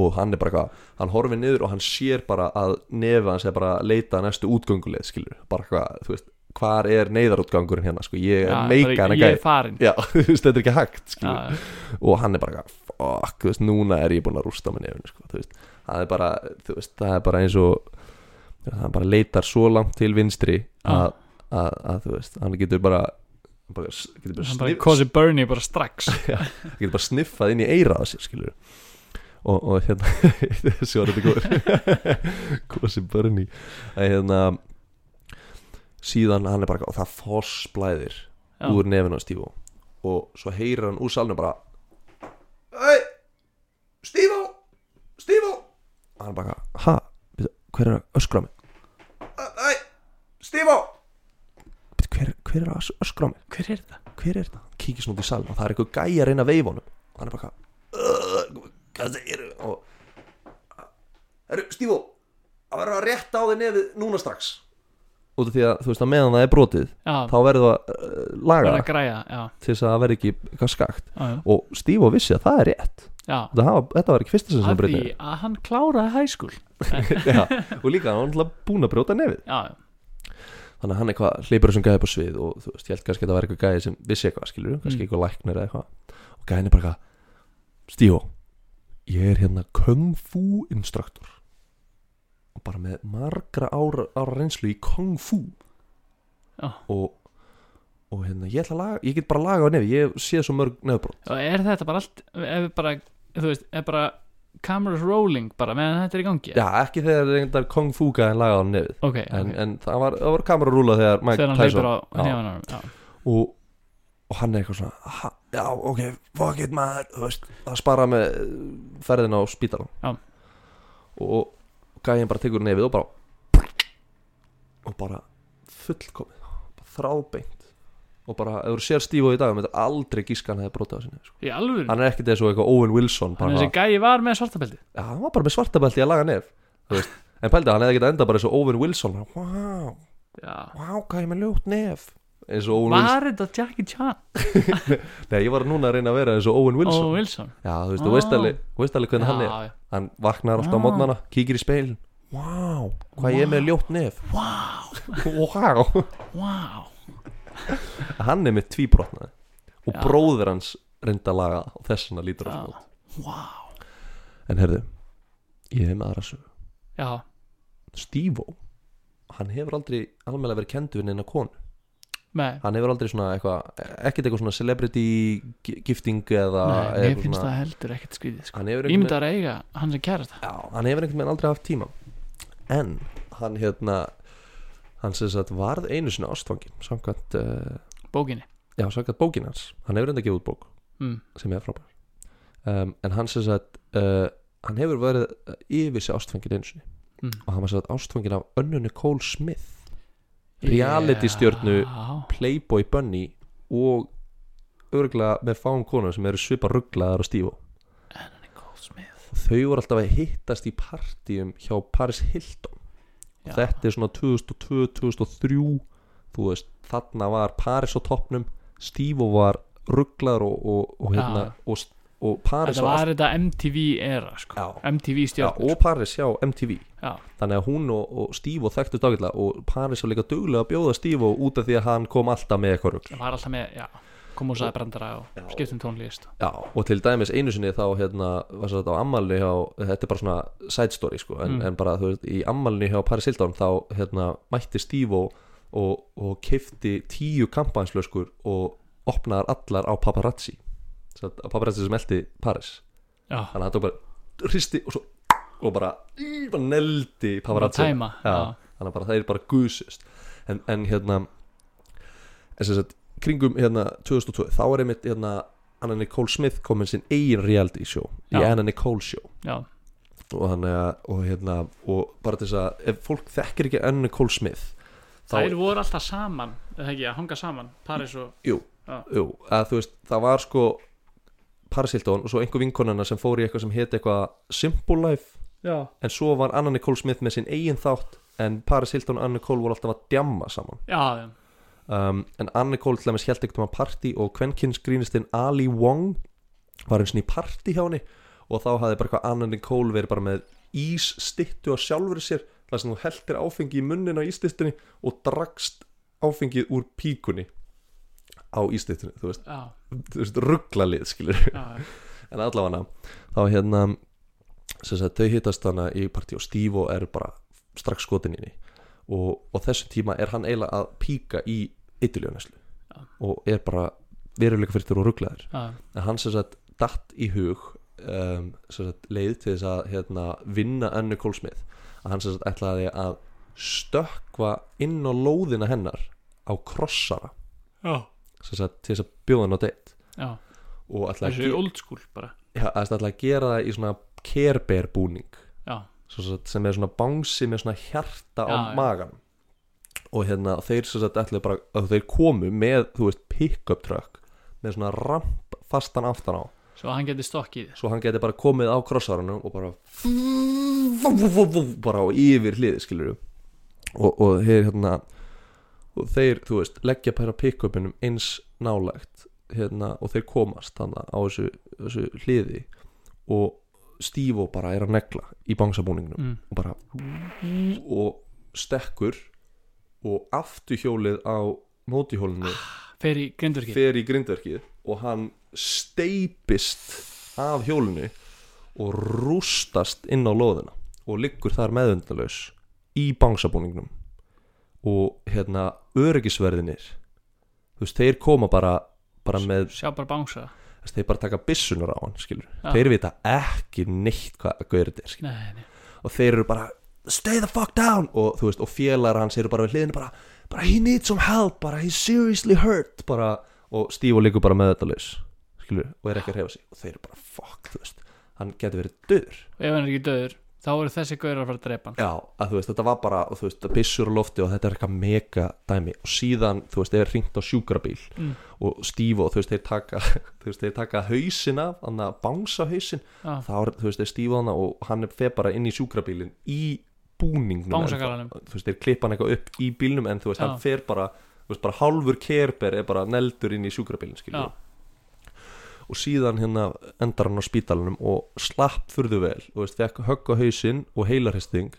Og hann er bara hvað, hann horfir niður og hann sér bara að nefi hans er bara að leita næstu útgönguleið skilju bara hvað, þú veist, hvar er neyðarútgangurinn hérna sko, ég Já, meika bara, hann ég er farin já, (laughs) þetta er ekki hægt já, já. og hann er bara, fuck, veist, núna er ég búin að rústa með nefnir, sko, það er bara, veist, það er bara eins og það bara leitar svo langt til vinstri að, að, að þú veist, hann getur bara bara, getur bara, hann bara kosi Bernie bara strax. (laughs) Getur bara sniffað inn í eirað sér, skilur og, og hérna (laughs) þessi var þetta góður. Kosi börni að hérna síðan hann er bara, og það fossblæðir Já. úr nefn á Stífó. Og svo heyrir hann úr salnum bara Hei, Stífó Stífó. Og hann bara, ha, hver er að öskra á mig? Hei, Stífó. Hver, hver er að ös- öskra á mig? Hver er þetta? hver er hann kíkir svona út í salin og það er eitthvað gæja að reyna að veifa honum. Og hann er bara "Ugh, hvað það eru og Stífó það verður að rétta á þig nefið núna strax út af því að þú veist að meðan það er brotið já, þá verður það uh, laga það að græja já, til þess að það verði ekki eitthvað skakt. Já, já, og Stífó vissi að það er rétt. Já. þetta, hafa, þetta var ekki fyrsta sem sem af breytið því að hann kláraði school. (laughs) Já, og líka hann var náttúrulega búin að brjóta nefið. Já, þannig að hann eitthvað hleypur þessum gæði upp á svið og þú veist, ég held kannski að það var eitthvað gæði sem vissi eitthvað skilur, kannski Mm. eitthvað læknir eða eitthvað. Og gæðin er bara eitthvað Stíó, ég er hérna kung fu instruktor og bara með margra ára, ára reynslu í kung fu. Já. og og hérna, ég ætla að laga, ég get bara laga á nefi ég sé svo mörg nefnbrot og er þetta bara allt ef við bara, þú veist, er bara cameras rolling bara meðan þetta er í gangi? Já, ekki þegar þetta er kung fu gæðin laga á nefið. Ok, en, ok, en það var, var kamerarúla þegar Mike þegar hann Tyson hleypur á Já. og, og hann er eitthvað svona ha, já ok, fuck it veist, það spara með ferðina á spítalan og gæðin bara tekur nefið og bara og bara fullkomið bara þráðbeint og bara, ef þú sér Stífó í dag myndir aldrei gíska hann hefði brotið á sinni sko. hann er ekkert eins og eitthvað Owen Wilson að bara, þessi gæi var með svartabeldi já, hann var bara með svartabelti að laga nef en pældi hann hefði getað enda bara eins og Owen Wilson wow, Já. wow, er með ljótt nef Owen Var þetta Jackie Chan? (laughs) Nei, ég var núna að reyna að vera eins og Owen Wilson. Ó, Wilson. Já, þú veist, þú veist alveg, þú veist alveg hvernig hann er. Hann vaknar alltaf á Vá. mótnana, kíkir í speilin Vá, hvað ég er með ljótt nef. Vá, (laughs) Vá. Vá. Hann er með tvíbrotnaði Og Já. bróðir hans reyndi að laga það Og þess vegna lítur Já. hann út. Vá. En herðu, ég hef með aðra sögu. Já, Stívó, hann hefur aldrei alveg verið kendur við neina konu með Hann hefur aldrei svona eitthvað Ekkert eitthvað svona celebrity gi- gifting Eða Nei, eitthvað finnst svona- það heldur ekkert skrýðið sko. Ég myndi að eiga hann sem kærast það hann hefur einhvern veginn aldrei haft tíma. En hann hérna Hann sem sagt varð einu sinni ástfangin Samkvæmt, uh, Bókinni. Já, samkvæmt bókin hans. Hann hefur enda gefið út bók mm. sem er frábær. Um, En hann sem sagt uh, Hann hefur verið yfir sig ástfangin einu sinni. Mm. Og hann var sem sagt ástfangin af Önnu Nicole Smith Reality stjörnu Já, Playboy Bunny Og örgulega með fáum konur sem eru svipa rugglaðar og þau voru alltaf að hittast í partíum hjá Paris Hilton. Já. þetta er svona 2002-2003 þú veist, þarna var Paris á toppnum Stívo var rugglaður og, og, og, hérna, og, og Paris Þetta var þetta MTV era sko. Já. MTV já, stjórn og Paris hjá MTV Já, þannig að hún og, og Stívo þekktust ágætlega og Paris var líka duglega að bjóða Stívo út af því að hann kom alltaf með eitthvað rugg það var alltaf með Já, kom úr sagði brandara og Já. skiptum tónlist Já, og til dæmis einu sinni þá hérna, var svo þetta á ammálni hjá þetta er bara svona side story sko, en, Mm. en bara þú veist, í ammálni hjá Paris Hilton þá hérna, mætti Steve og, og, og keifti tíu kampansflöskur og opnaðar allar á paparazzi að paparazzi sem eldi Paris. Já, þannig að hann tók bara hristi og svo og bara, í, bara neldi paparazzi. Já, þannig að bara það er bara gusust en, en hérna en sem sagt, kringum hérna 2002 þá er einmitt hérna Anna Nicole Smith kom með sinn eigin reality show í. Anna Nicole show. Já, og þannig að og hérna og bara þess að ef fólk þekkir ekki Anna Nicole Smith þá þær voru alltaf saman eða ekki, að hanga saman, Paris og jú, jú, að þú veist það var sko Paris Hilton og svo einhver vinkonana sem fór í eitthvað sem héti eitthvað Simple Life já, en svo var Anna Nicole Smith með sinn eigin þátt en Paris Hilton og Anna Nicole voru alltaf að djamma saman. Já, já, um, en Anna Nicole til dæmis held ekkert um að partí og kvenkins grínistinn Ali Wong var eins og í partí hjá henni og þá hafði bara eitthvað Anna Nicole verið bara með ísstittu á sjálfur sér þar sem þú heldir áfengi í munnin á ístittunni og dragst áfengið úr píkunni á ístittunni þú veist, þú veist rugglalið skilur. En allavega þá hérna sem sagt, þau hittast hana í partí og Steve og er bara strax skotin inni og, og þessum tíma er hann eiginlega að píka í eituljóneslu Já. og er bara veruleika fyrir og rugglaður en hann sem sagt datt í hug um, sagt leið til þess að hérna, vinna Annu Kólsmith. Að hann sem sagt ætlaði að stökkva inn á lóðina hennar á krossara. Já, sagt til þess að bjóða hann á deitt og ætlaði að, þessu ge old school bara. Já, að gera það í svona kerber búning. Já, sem, er svona bánsi með svona hjarta á Já, já. magan og hérna þeir sagt bara að þeir komu með pick-up truck með svona ramp fastan aftan á. Svo hann geti stokkið svo hann geti bara komið á krossarunum og bara bara á yfir hlið skilur og, og þeir hérna og þeir, þú veist, leggja bara pick-upinum eins nálægt hérna, og þeir komast þannig á þessu, þessu hliði. Og Stívo bara er að negla í bangsabúningnum mm. og bara og stekkur og afturhjólið á mótihjólinu grindverkið. fer í grindverkið og hann steipist af hjólinu og rústast inn á lóðina og liggur þar meðundalaus í bangsabúningnum og hérna öryggisverðinir þú veist, þeir koma bara bara með, sjá bara bánsa veist, þeir bara taka byssunar á hann skilur, Já. þeir vita ekki neitt hvað að gauður þetta er nei, nei, og þeir eru bara stay the fuck down! Og þú veist, og félagar hans eru bara við hliðinu bara, bara he needs some help, bara he's seriously hurt bara, og Stívo liggur bara með þetta laus skilur, og er ekki að reyfa sig. Og þeir eru bara fuck, þú veist, hann getur verið döður ef hann er ekki döður þá eru þessi gaurar að fara að drepa hann Já, að þú veist, þetta var bara þú veist, það byssur á lofti og þetta er eitthvað mega dæmi og síðan, þú veist, þeir hringt á sjúkrabíl Mm. og Stívo, þú veist, þeir taka (laughs) þú veist, þeir taka hausin af þannig að bánsa hausin, Já. þá er, þú veist, þeir Stívo hana og hann er feð bara inn í sjúkrabílin í búningnum ennþá. þú veist, þeir klippa hann eitthvað upp í bílnum en þú veist, Já. hann fer bara þú veist, bara hálfur kerber er bara neldur inn í sjúkrabílin, skilur Já. Og síðan hérna endar hann á spítalunum og slapp furðu vel og veist, fekk högg á hausinn og heilarhesting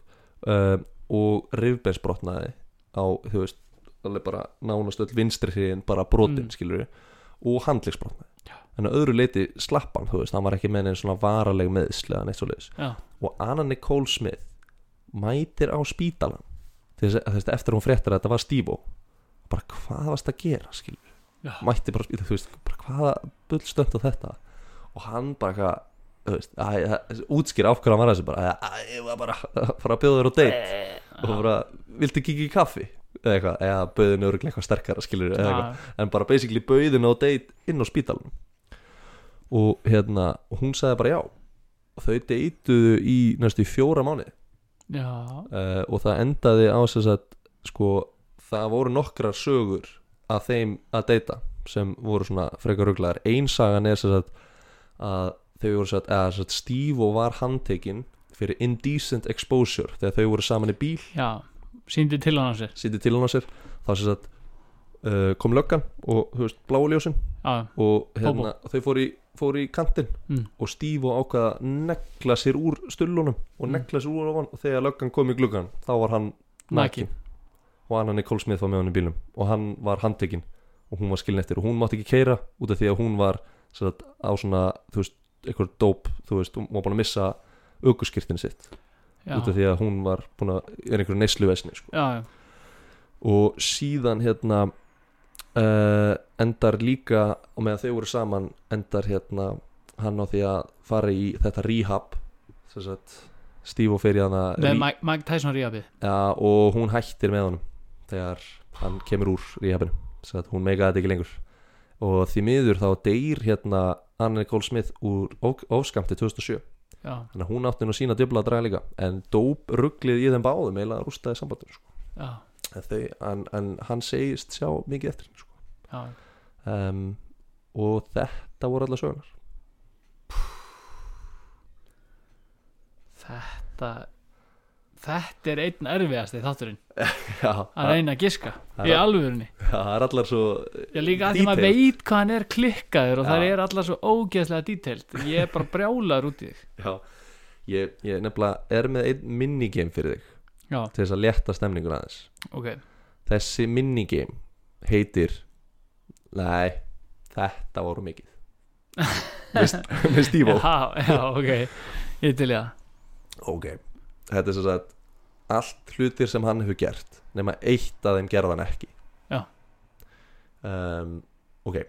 uh, og rifbeinsbrotnaði á, þú veist, alveg bara nánast öll vinstri hriðin bara brotin, Mm. skilur og handlegsbrotnaði Já. en að öðru leiti slapp hann, þú veist, hann var ekki með neinn svona varaleg meðslega neitt svo leiðis já, og Anna Nicole Smith mætir á spítalan þess að eftir hún fréttir að þetta var Stívo bara hvað varst að gera, skilur já, mætti bara spila, þú veist, bara hvaða bullstönd á þetta? Og hann bara eitthvað, þú veist, að, útskýra af hverju hann var þessi bara, að, ég var bara að fara að bjóða þér á date. Og bara, viltu kikið í kaffi? Eða eitthvað, eða bauðin öruglega eitthvað sterkara skilur, eða eitthvað, en bara basically bauðin á date inn á spítalunum og hérna, og hún sagði bara já. Og þau deituðu í næstu fjóra mánuði. Já, uh, og það endaði á þess að sko, það voru nokkrar sögur að þeim að deyta sem voru svona frekar ruglaðar. Einsagan er þess að, að þau voru eða satt Steve og var handtekinn fyrir indecent exposure þegar þau voru saman í bíl. Já síndi til hann á sér. Sýtti til hann á sér. Þá sem sagt uh, kom löggan og þú veist bláuljósin já, og hérna, þau fóru í, fóru í kantinn mm, og Steve og ákvaða að negla sér úr stullunum og Mm. negla sér úr á hann og þegar löggan kom í gluggan þá var hann Nakinn. Og Anna Nicole Smith var með hann í bílum og hann var handtekinn og hún var skilin eftir og hún mátti ekki keira út af því að hún var sagt, á svona, þú veist, eitthvað dóp þú veist, hún var búin að missa aukuskirtin sitt já, út af því að hún var búin að, er einhverju neysluversni sko. já, já, og síðan hérna uh, endar líka og meðan þau voru saman endar hérna hann á því að fara í þetta rehab sem sagt Steve og fyrir hana með Mike, Tyson ja, og hún hættir með honum þegar hann kemur úr sem sagt hún meikaði þetta ekki lengur. Og því miður þá deyr hérna Anna Nicole Smith úr ofskamti 2007 já, þannig að hún átti nú sína djöfla að draga líka en dóp rugglið í þeim báðum eiginlega rústaði sambandur sko. þau, en, en hann segist sjá mikið eftir henni, sko. um, og þetta voru allar sögunar Þetta Þetta er einn erfiðasti þátturinn. Já, að reyna að giska í alvörunni. Það er allar svo Já líka að því maður veit hvað hann er klikkaður og það Já. er allar svo ógeðslega detailed. Ég er bara brjálaður út í þig. Já, ég, ég nefnilega er með einn minigame fyrir þig. Já, til þess að létta stemningur aðeins. Ok. Þessi minigame heitir nei, þetta voru mikið. (laughs) Með, Stífó Já, já, ok. Ég til í það. Ok, þetta er svo að allt hlutir sem hann hefur gert nema eitt af þeim gerðan ekki. Já. um, ok.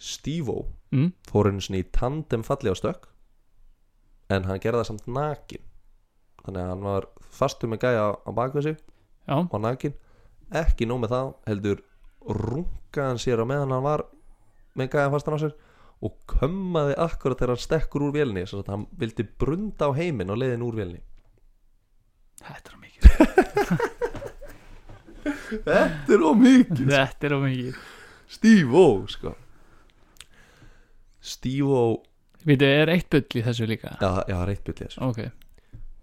Stífó mm? fór einu sinni í tandem falli á stökk en hann gerði það samt nakin. Þannig að hann var fastur með gæja á bakvið sig Já, og nakin. Ekki nóg með það heldur rungaði hann sér á meðan hann var með gæja fastan á sér og kömmaði akkurat þegar hann stekkur úr vélni svo að hann vildi brunda á heiminn og leiðin úr vélni þetta er (laughs) mikið. Þetta er ómikið Þetta er á mikið. Steve-O sko. Steve-O Veitu, er eitt bull í þessu líka? Já, já, reitt byrja þessu. Ok,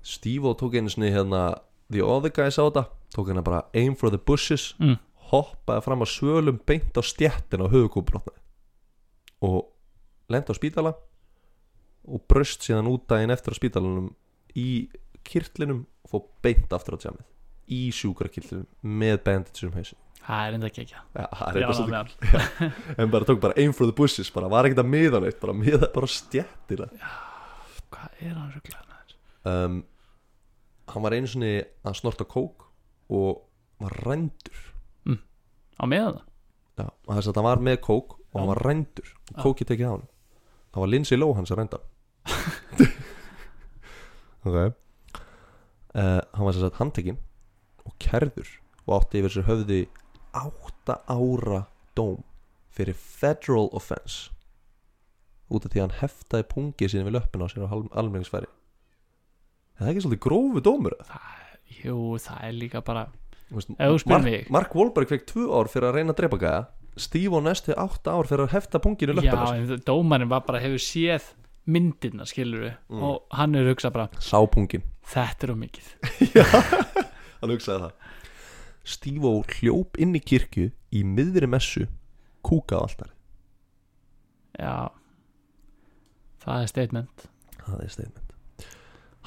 Steve-O tók einu sinni hérna The Other Guys á þetta. Tók hérna bara Aim for the Bushes. Mm. Hoppaði fram á svölum beint á stjettin á höfukúbrotnaði Og lendi á spítala Og bröst síðan út daginn eftir á spítalanum Í kirtlinum Fór beint aftur á tjamið Í sjúkrakirtlinum Með bandage um hausin það er enda ekki ekki er svolítið meðal. En bara tók bara aim for the bushes Bara var ekkert að miða neitt Bara miða bara á stjettina Hvað er hann rugglaður? um, Hann var einu sinni að snorta kók Og var rændur. Á meðan það? Já, þess að hann var með kók Og hann var rændur Og kókið tekið á hann Það var Lindsay Lohan sem rænda (laughs) Ok uh, Hann var sagt handtekinn Og kærður Og átti yfir sér höfði Átta ára dóm Fyrir federal offense Út af því að hann heftaði pungið sinni við löppin á sér á almenningsfæri Er það ekki svolítið grófu dómur? eða? Jú, það er líka bara spyr Mark. Mark Wahlberg fekk tvö ár fyrir að reyna að drepa gæða Steve á næstu átta ár fyrir að hefta punginu Já, löppina en dómarinn var bara hefur séð myndina, skilur við Mm. og hann er hugsað bara, Sá pungin þetta er á mikið. (laughs) Hann hugsaði það. Steve ó hljóp inn í kirkju í miðri messu kúkað altari Já. Það er statement. Það er statement.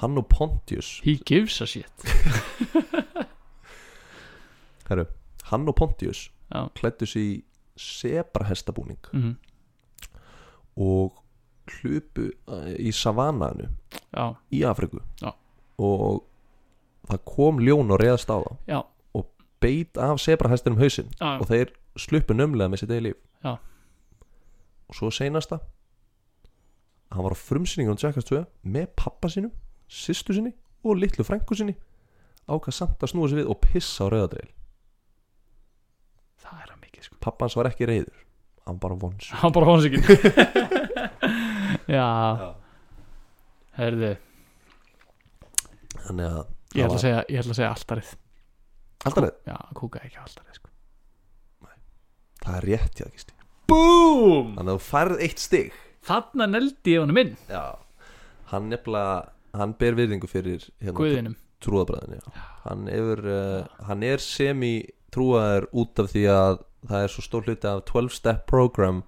Hann og Pontius He gives a shit. (laughs) Herru, Hann og Pontius Já, klættu sig í sebrahestabúning mm og hlupu eh, í savannaðinu já, í Afriku Já. Og það kom ljón og reðast á þá. Já, beit af sebrahestinum hausinn já, og þeir sluppu nömlega með sitt eigi líf. Já. og svo seinasta hann var á frumsýningunum Jackass 2 með pappa sínum, sýstu sinni og litlu frængu sinni ákvað samt að snúa sér við og pissa á rauðadreil það er á mikið sko. Pappa hans var ekki reyður hann bara vons Hann bara hóns ekki (laughs) Já, herðu þannig að Ég ætla að segja, ég ætla að segja alltarið alltaf reyð, Já, kúka ekki alltarið sko. Það er rétt hjá Kristi Búm! Þannig að þú færð eitt stig. Þarna neldi ég honum inn. Já, hann nefnilega hann ber virðingu fyrir hérna, Guðinum. trúðabræðin hann, hefur, uh, hann er semi trúaður út af því að það er svo stór hluti af 12 step program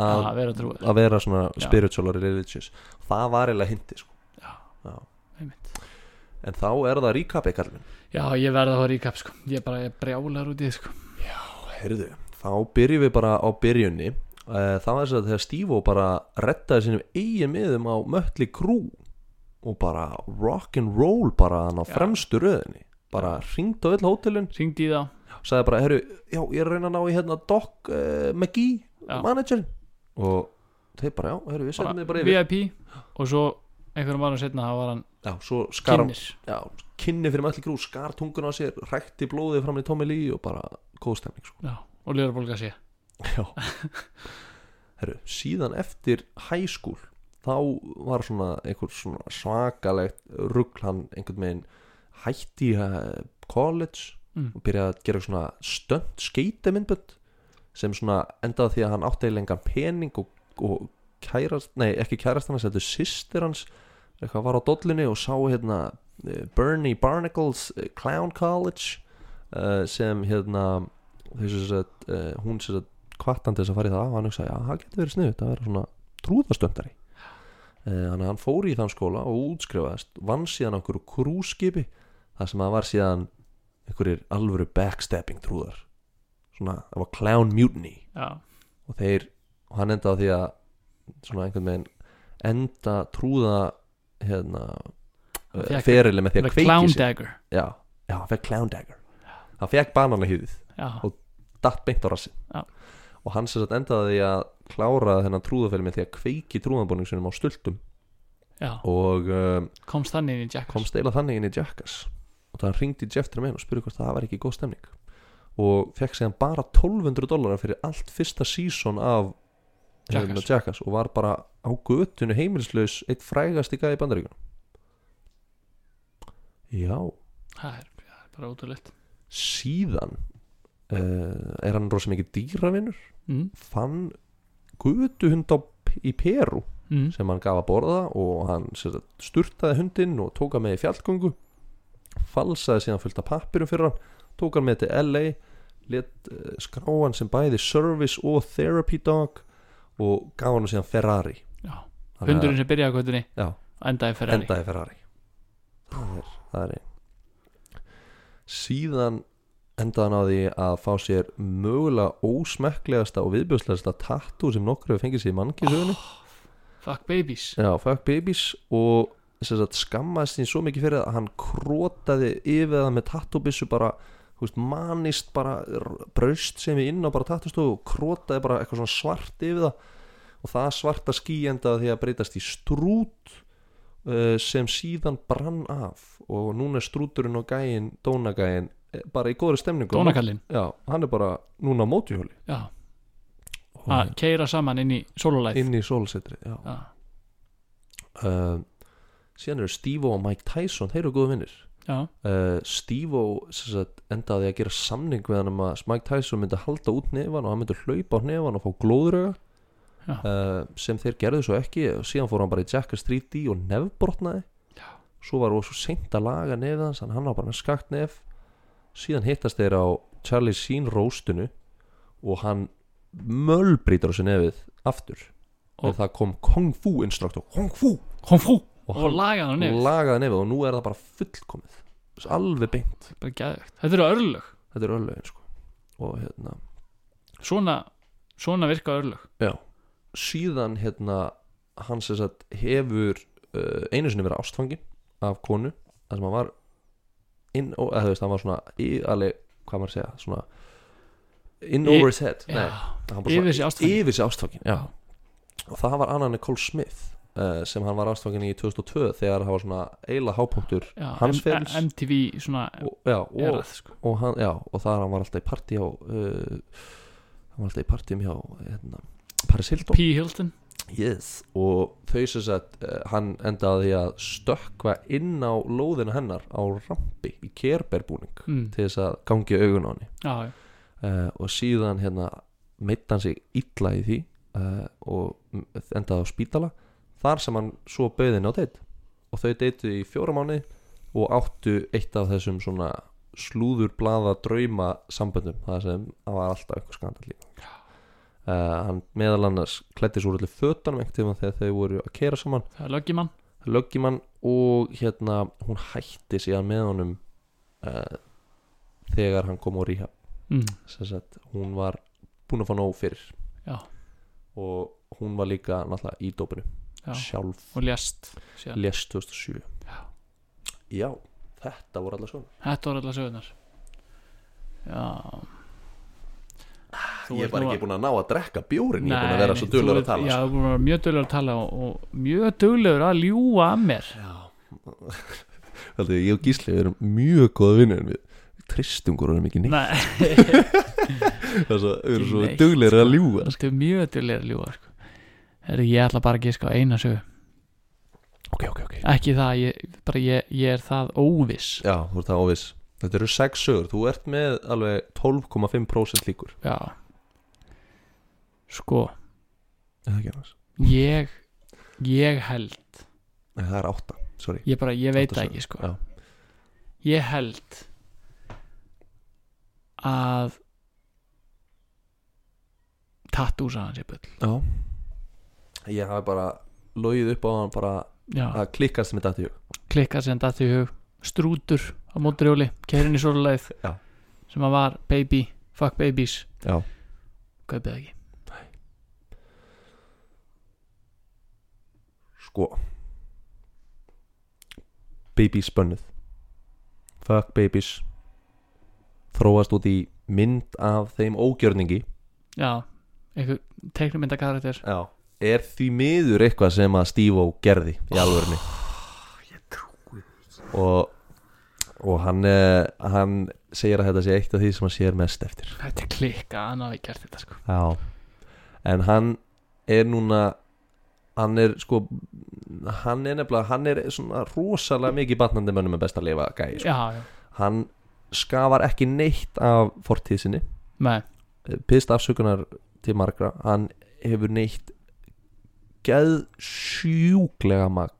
að, að vera trúið að vera svona Já. spiritual og religious. Það var eiginlega hindi sko. Já, Já. En þá er það recapið kallin Já, ég verða að í kap sko. Ég bara ég brjálar út í þið sko. Heyrðu, þá byrjum við bara á byrjunni. Eh, það var þess að þegar Steve bara rettaði sínum eigin miðum á Mötli Krú og bara rock and roll bara hann á Já. fremstu röðinni. Bara ringt á öll hótelin. Ringdi í þá. Sagði bara, herru, já, ég er að reyna að ná í hérna Doc uh, McGee, Já. managerin og þeir bara, já, herru, við setjum þið bara yfir. VIP Og svo einhverjum árum setna þá var hann já, skar kynir já, kynni fyrir Mötli Krú skar tungun á sér, rækti blóðið fram í Tommy Lee og bara góð stemning, sko. Já, og lýra bólga sé Já. Herru, síðan eftir high school þá var svona einhver svona svakalegt rugl hann einhvern veginn hætti í eh, college mm. og byrjaði að gera svona stönd skeitamindbönd sem svona endaði því að hann átti lengan pening og, og kærast, nei ekki kærast hann þetta sýstir hans eitthvað var á dollunni og sá hérna eh, Bernie Barnacles eh, Clown College uh, sem hérna þessu að uh, hún sér að kvartandi þess að fara í það og hann hugsaði, já, það getur verið sniðut að vera svona trúðastöndari. Uh, þannig að hann fór í þann skóla og útskrifaðist vann síðan einhverju krúskipi þar sem að var síðan einhverjir alvöru backstabbing trúðar. Svona, það var clown mutiny. Já, og þeir, og hann endaði því að svona einhvern veginn enda trúða hérna uh, fékk- ferili með því að með kveiki sig. já, já, hann fekk clown dagger. Hann fekk bananahýðið Og- datt beint á rassin Já. og hann sem sagt endaði því að klára þennan trúðafæli með því að kveiki trúðanbúning sinum á stultum. Já, og um, komst þannig inn í Jack kom steila þannig inn í Jackass og það ringdi Jeff Tremaine og spurði hvort það var ekki góð stemning. Og fekk séðan bara 1200 dólarar fyrir allt fyrsta sísón af Jackass. Jackass og var bara á götunu heimilislaus eitt frægast í gæði bandaríkunum já það er, það er bara ótrúleitt síðan uh, er hann rosa mikið dýravinnur mm. fann gutuhund í Peru Mm. sem hann gaf að borða og hann sagt, sturtaði hundinn og tók hann með í fjallgöngu falsaði síðan fullt af pappirum fyrir hann tók hann með til LA let uh, skrá hann sem bæði service og therapy dog og gaf hann síðan Ferrari. Já, hundurinn sem byrjaði á Já. endaði Ferrari. Endaði Ferrari. Það er, það er síðan endaði hann á því að fá sér mögulega ósmekklegasta og viðbjörslegasta tattoo sem nokkur hefur fengið sér í mannkísugunni fuck babies. Já, fuck babies og sagt, skammaðist sín svo mikið fyrir að hann krótaði yfir það með tattúbissu bara, veist, manist bara braust sem við inn á bara tattustofu og krótaði bara eitthvað svona svart yfir það. Og það svarta ský endaði því að breytast í strút uh, sem síðan brann af. Og núna er strúturinn og gæin, dónagæin eh, bara í góðri stemningu. Dónakallinn? Já, hann er bara núna á mótihjóli já, að keira saman inn í sololæð inn í sólsetri Já. Já, uh, síðan eru Steve og Mike Tyson þeir eru góðu vinnir uh, Steve sagt, endaði að gera samning við hann um að Mike Tyson myndi halda út nefan og hann myndi hlaupa á nefan og fá glóðröga uh, sem þeir gerðu svo ekki. Og síðan fór hann bara í Jackass 3D og nefbrotnaði. Já. svo var það svo seint að laga nefið hans þannig að hann var bara með skakt nef. Síðan hittast þeir á Charlie Sheen róstinu og hann mölbrýtur á sér nefið aftur. Og- það kom Kung Fu instruktor Kung Fu! Kom fú og og lagaði hann nefn lagaði nefið og nú er það bara fullkomið. Alveg beint. Bara geðvegt, þetta eru örlög. Þetta er örlögin sko. Og hérna svona, svona virka örlög. Já. Síðan hérna hann sem sagt hefur uh, einu sinni verið ástfangin af konu þar sem hann var inn, og, eða veist hann var svona í, alveg, hvað maður að segja svona in over his head. Já, Nei, bara yfir sig ástfangin já. og það var Anna Nicole Smith sem hann var ástfangin í 2002 þegar það var svona eila hápunktur já, hans ferils. MTV svona og, já, og, erað sko. og hann, já, og þar hann var alltaf í partí á uh, hann var alltaf í partíum hjá hérna, Paris Hilton P. Hilton yes. og þau sem sagt uh, hann endaði að stökkva inn á lóðina hennar á rampi í kerberbúning mm. til þess að gangi augun á henni já, uh, og síðan hérna meitt hann sig illa í því og endaði á spítala þar sem hann svo bauðin á deitt og þau deittu í fjóra mánu og áttu eitt af þessum svona slúður blaða drauma samböndum. Það sem það var alltaf eitthvað skandal uh, hann meðal annars klætti svo einhvern tíma þegar þau voru að kera saman. Löggimann. Löggimann og hérna hún hætti síðan með honum uh, þegar hann kom á ríhab mm. hún var búin að fá nóg fyrir. Já. og hún var líka náttúrulega í dópinu já, sjálf og lést síðan. lést 2007 Já. já, þetta voru allar svona þetta voru allar sögurnar já Þú ég ert var nú ekki búin að ná að drekka bjórin ég er búin Nei, að vera nei, svo ert- að tala Já, sko. þú er búin að vera mjög dullur að tala og, og mjög dullur að ljúga að mér já. Heldur, ég og Gísli við erum mjög góða vinnir en við Kristungur erum ekki neitt Nei, Það er svo, við erum svo duglegir að sko. þetta er mjög duglega að ljúga sko. Herri, ég ætla bara að giska á eina sögu. Ok, ok, ok. Ekki það, ég, bara ég, ég er það óviss. Já, þú ert það óviss. Þetta eru sex sögur, þú ert með alveg 12,5% líkur. Já. Sko, Eða ekki annars? Ég Ég held. Nei, það er 8, sorry. Ég bara, ég veit það ekki sko. Já. Ég held Að Tattúsa hans er bull. Já Ég hafi bara logið upp á hann bara Já, að klikkast með þetta í hug. Klikka sem datt í hug. Strútur á mótrjóli Keirin í (laughs) Já. Sem að var baby, fuck babies. Já. Kaupið ekki. Sko. Babies bönnuð. Fuck babies. Þróast út í mynd af þeim ógjörningi. Já, einhver teiknumynda karakter Já Er því miður eitthvað sem að Steve-O gerði í alvörni Ég trúi og, og hann, eh, hann segir að þetta sé eitt af því sem hann sér mest eftir. Þetta er klikka, hann hafi gert þetta sko. Já. En hann er núna Hann er sko Hann er nefnilega Hann er svona rosalega mikið batnandi mönnum með best að lifa gæi sko. Já, já, Hann skafar ekki neitt af fortíð sinni. Með Pist afsökunar til margra Hann hefur neitt Geð sjúklega mag,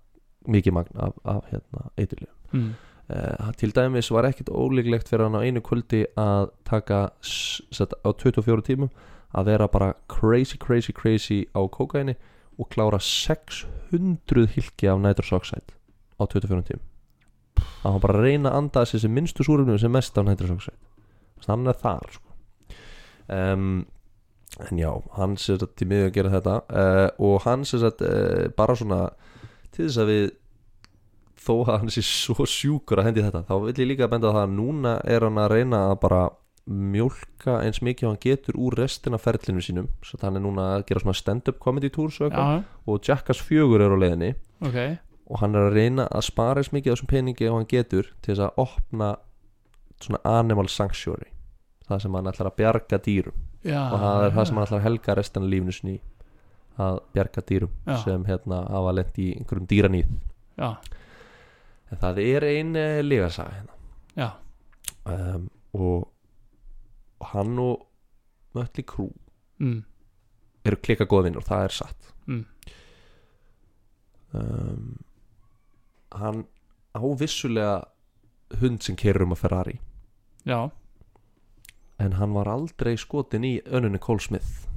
Mikið magn af, af hérna, eiturlega mm. uh, Til dæmis var ekkit ólíklegt fyrir hann á einu kvöldi Að taka s- sett, á 24 tímum Að vera bara crazy crazy crazy á kókaini Og klára 600 hilki af nitrous oxide Á 24 tímum Að hann bara reyna að anda þessi minnstu súrefnum sem mest af nitrous oxide Þannig að hann er þar sko. um, En já, hann sér að til miður að gera þetta uh, Og hann sér að uh, bara svona Til þess að við Þó að hann sé svo sjúkur að hendi þetta Þá vil ég líka benda það að núna er hann að reyna að bara mjólka eins mikið og hann getur úr restina ferlinu sínum. Svo að hann er núna að gera svona stand-up comedy tours og, og Jackass 4 er á leiðinni. Ok. Og hann er að reyna að spara eins mikið af þessum peningi og hann getur til þess að opna svona animal sanctuary. Það sem hann ætlar að bjarga dýrum Já, og það er það sem hann ætlar að helga restina lífnu sinni í, að bjarga dýrum Já. sem hérna hafa lent í einhverjum dýranýð en það er ein uh, ligasaga hérna. Já, um, og, og hann og Mötli Krú mm. eru klika góða vinnur, það er satt. Mm. um, hann á vissulega hund sem kerur um að Ferrari. Já en hann var aldrei skotin í önunni Cole Smith.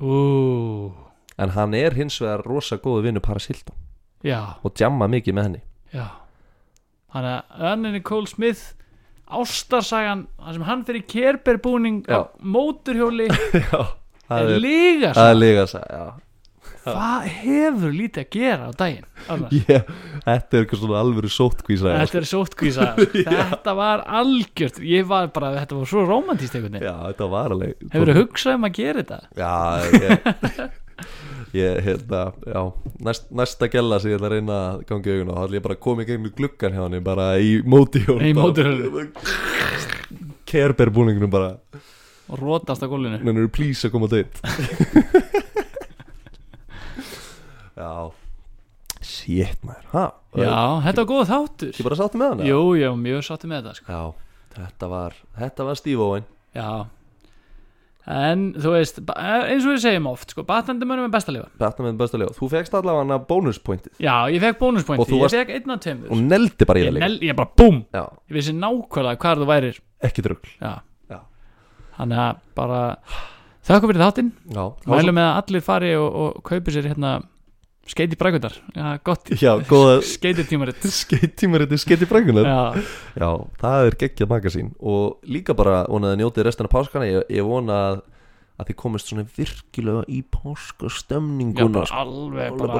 Ú, en hann er hins vegar rosa góðu vinnu Paris Hilton. Já, og djamma mikið með henni. Já. Þannig að önninni Cole Smith Ástarsagan sem hann fyrir kerberbúning á móturhjóli (laughs) já, það er líga það er ligasaga já. Hvað hefur lítið að gera á daginn? Alveg. Yeah, þetta er eitthvað svona alvöru sótkvísa Þetta er sótkvísa (laughs) Þetta var algjört. Ég var bara, þetta var svo romantíst einhvern veginn. Þetta alveg Hefur þú hugsað um að gera þetta? Já, ég, (laughs) ég hérna, já, næst, næsta gælla sem ég ætla að reyna að gangi á, þá ætla ég bara að koma í gegnum gluggan hjá hann bara í móti Í mótorhjólinu. Kerber búningunum bara, Og rótast á gólfinu. Nennir please að koma deitt (laughs) Já, shit maður, ha? Já, þetta var góð þáttur. Ég bara sáttu með hann? eða? Jú, ég var mjög sáttu með þetta sko. Já, þetta var, þetta var Owen. Já. En þú veist, ba- eins og við segjum oft sko, Batandi mönnum er besta lifa Þetta með besta lega, þú fegst allavega hana bónuspointið. Já, ég fekk Og bónuspointi, þú ég varst- fekk einn af tveimur. Og neldi bara í ég, það líka. nel, ég bara búm! Já, Ég vissi nákvæmlega hvar þú værir. Ekki drugl. Já, Já. Þannig að bara Þakka fyrir þáttinn. Já, það Mælum með að allir fari og, og kaupi sér hérna Skeiti brækundar Já, gott. Já, góða (laughs) Skeiti tímaritt Skeittímarit skeiti brækunar Já, Já, það er geggjað magasín. Og líka bara vonaði að njótið restina páskana. Ég, ég vona að, að þið komist svona virkilega í já páskastemninguna bara alveg bara,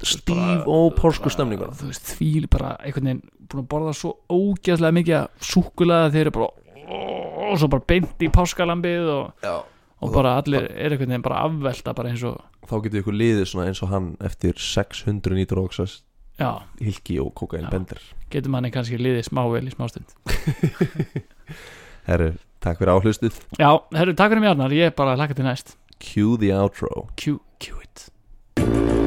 bara stíf og páskastemninguna. Þú veist, því bara einhvern veginn Búin að borða svo ógeðslega mikið Súkulega þeir eru bara Og svo bara beint í páskalambið Og, Já. Og bara allir er einhvern veginn bara afvelta Bara eins og Þá getur ykkur liðið svona eins og hann eftir 600 nýtróksast hilki og kokain Já. bendir. Getur manni kannski liðið smável í smástund (laughs) Herru, takk fyrir áhlustið Já, herru, takk fyrir mig Arnar, ég er bara að laka til næst. Cue the outro. Q, Q it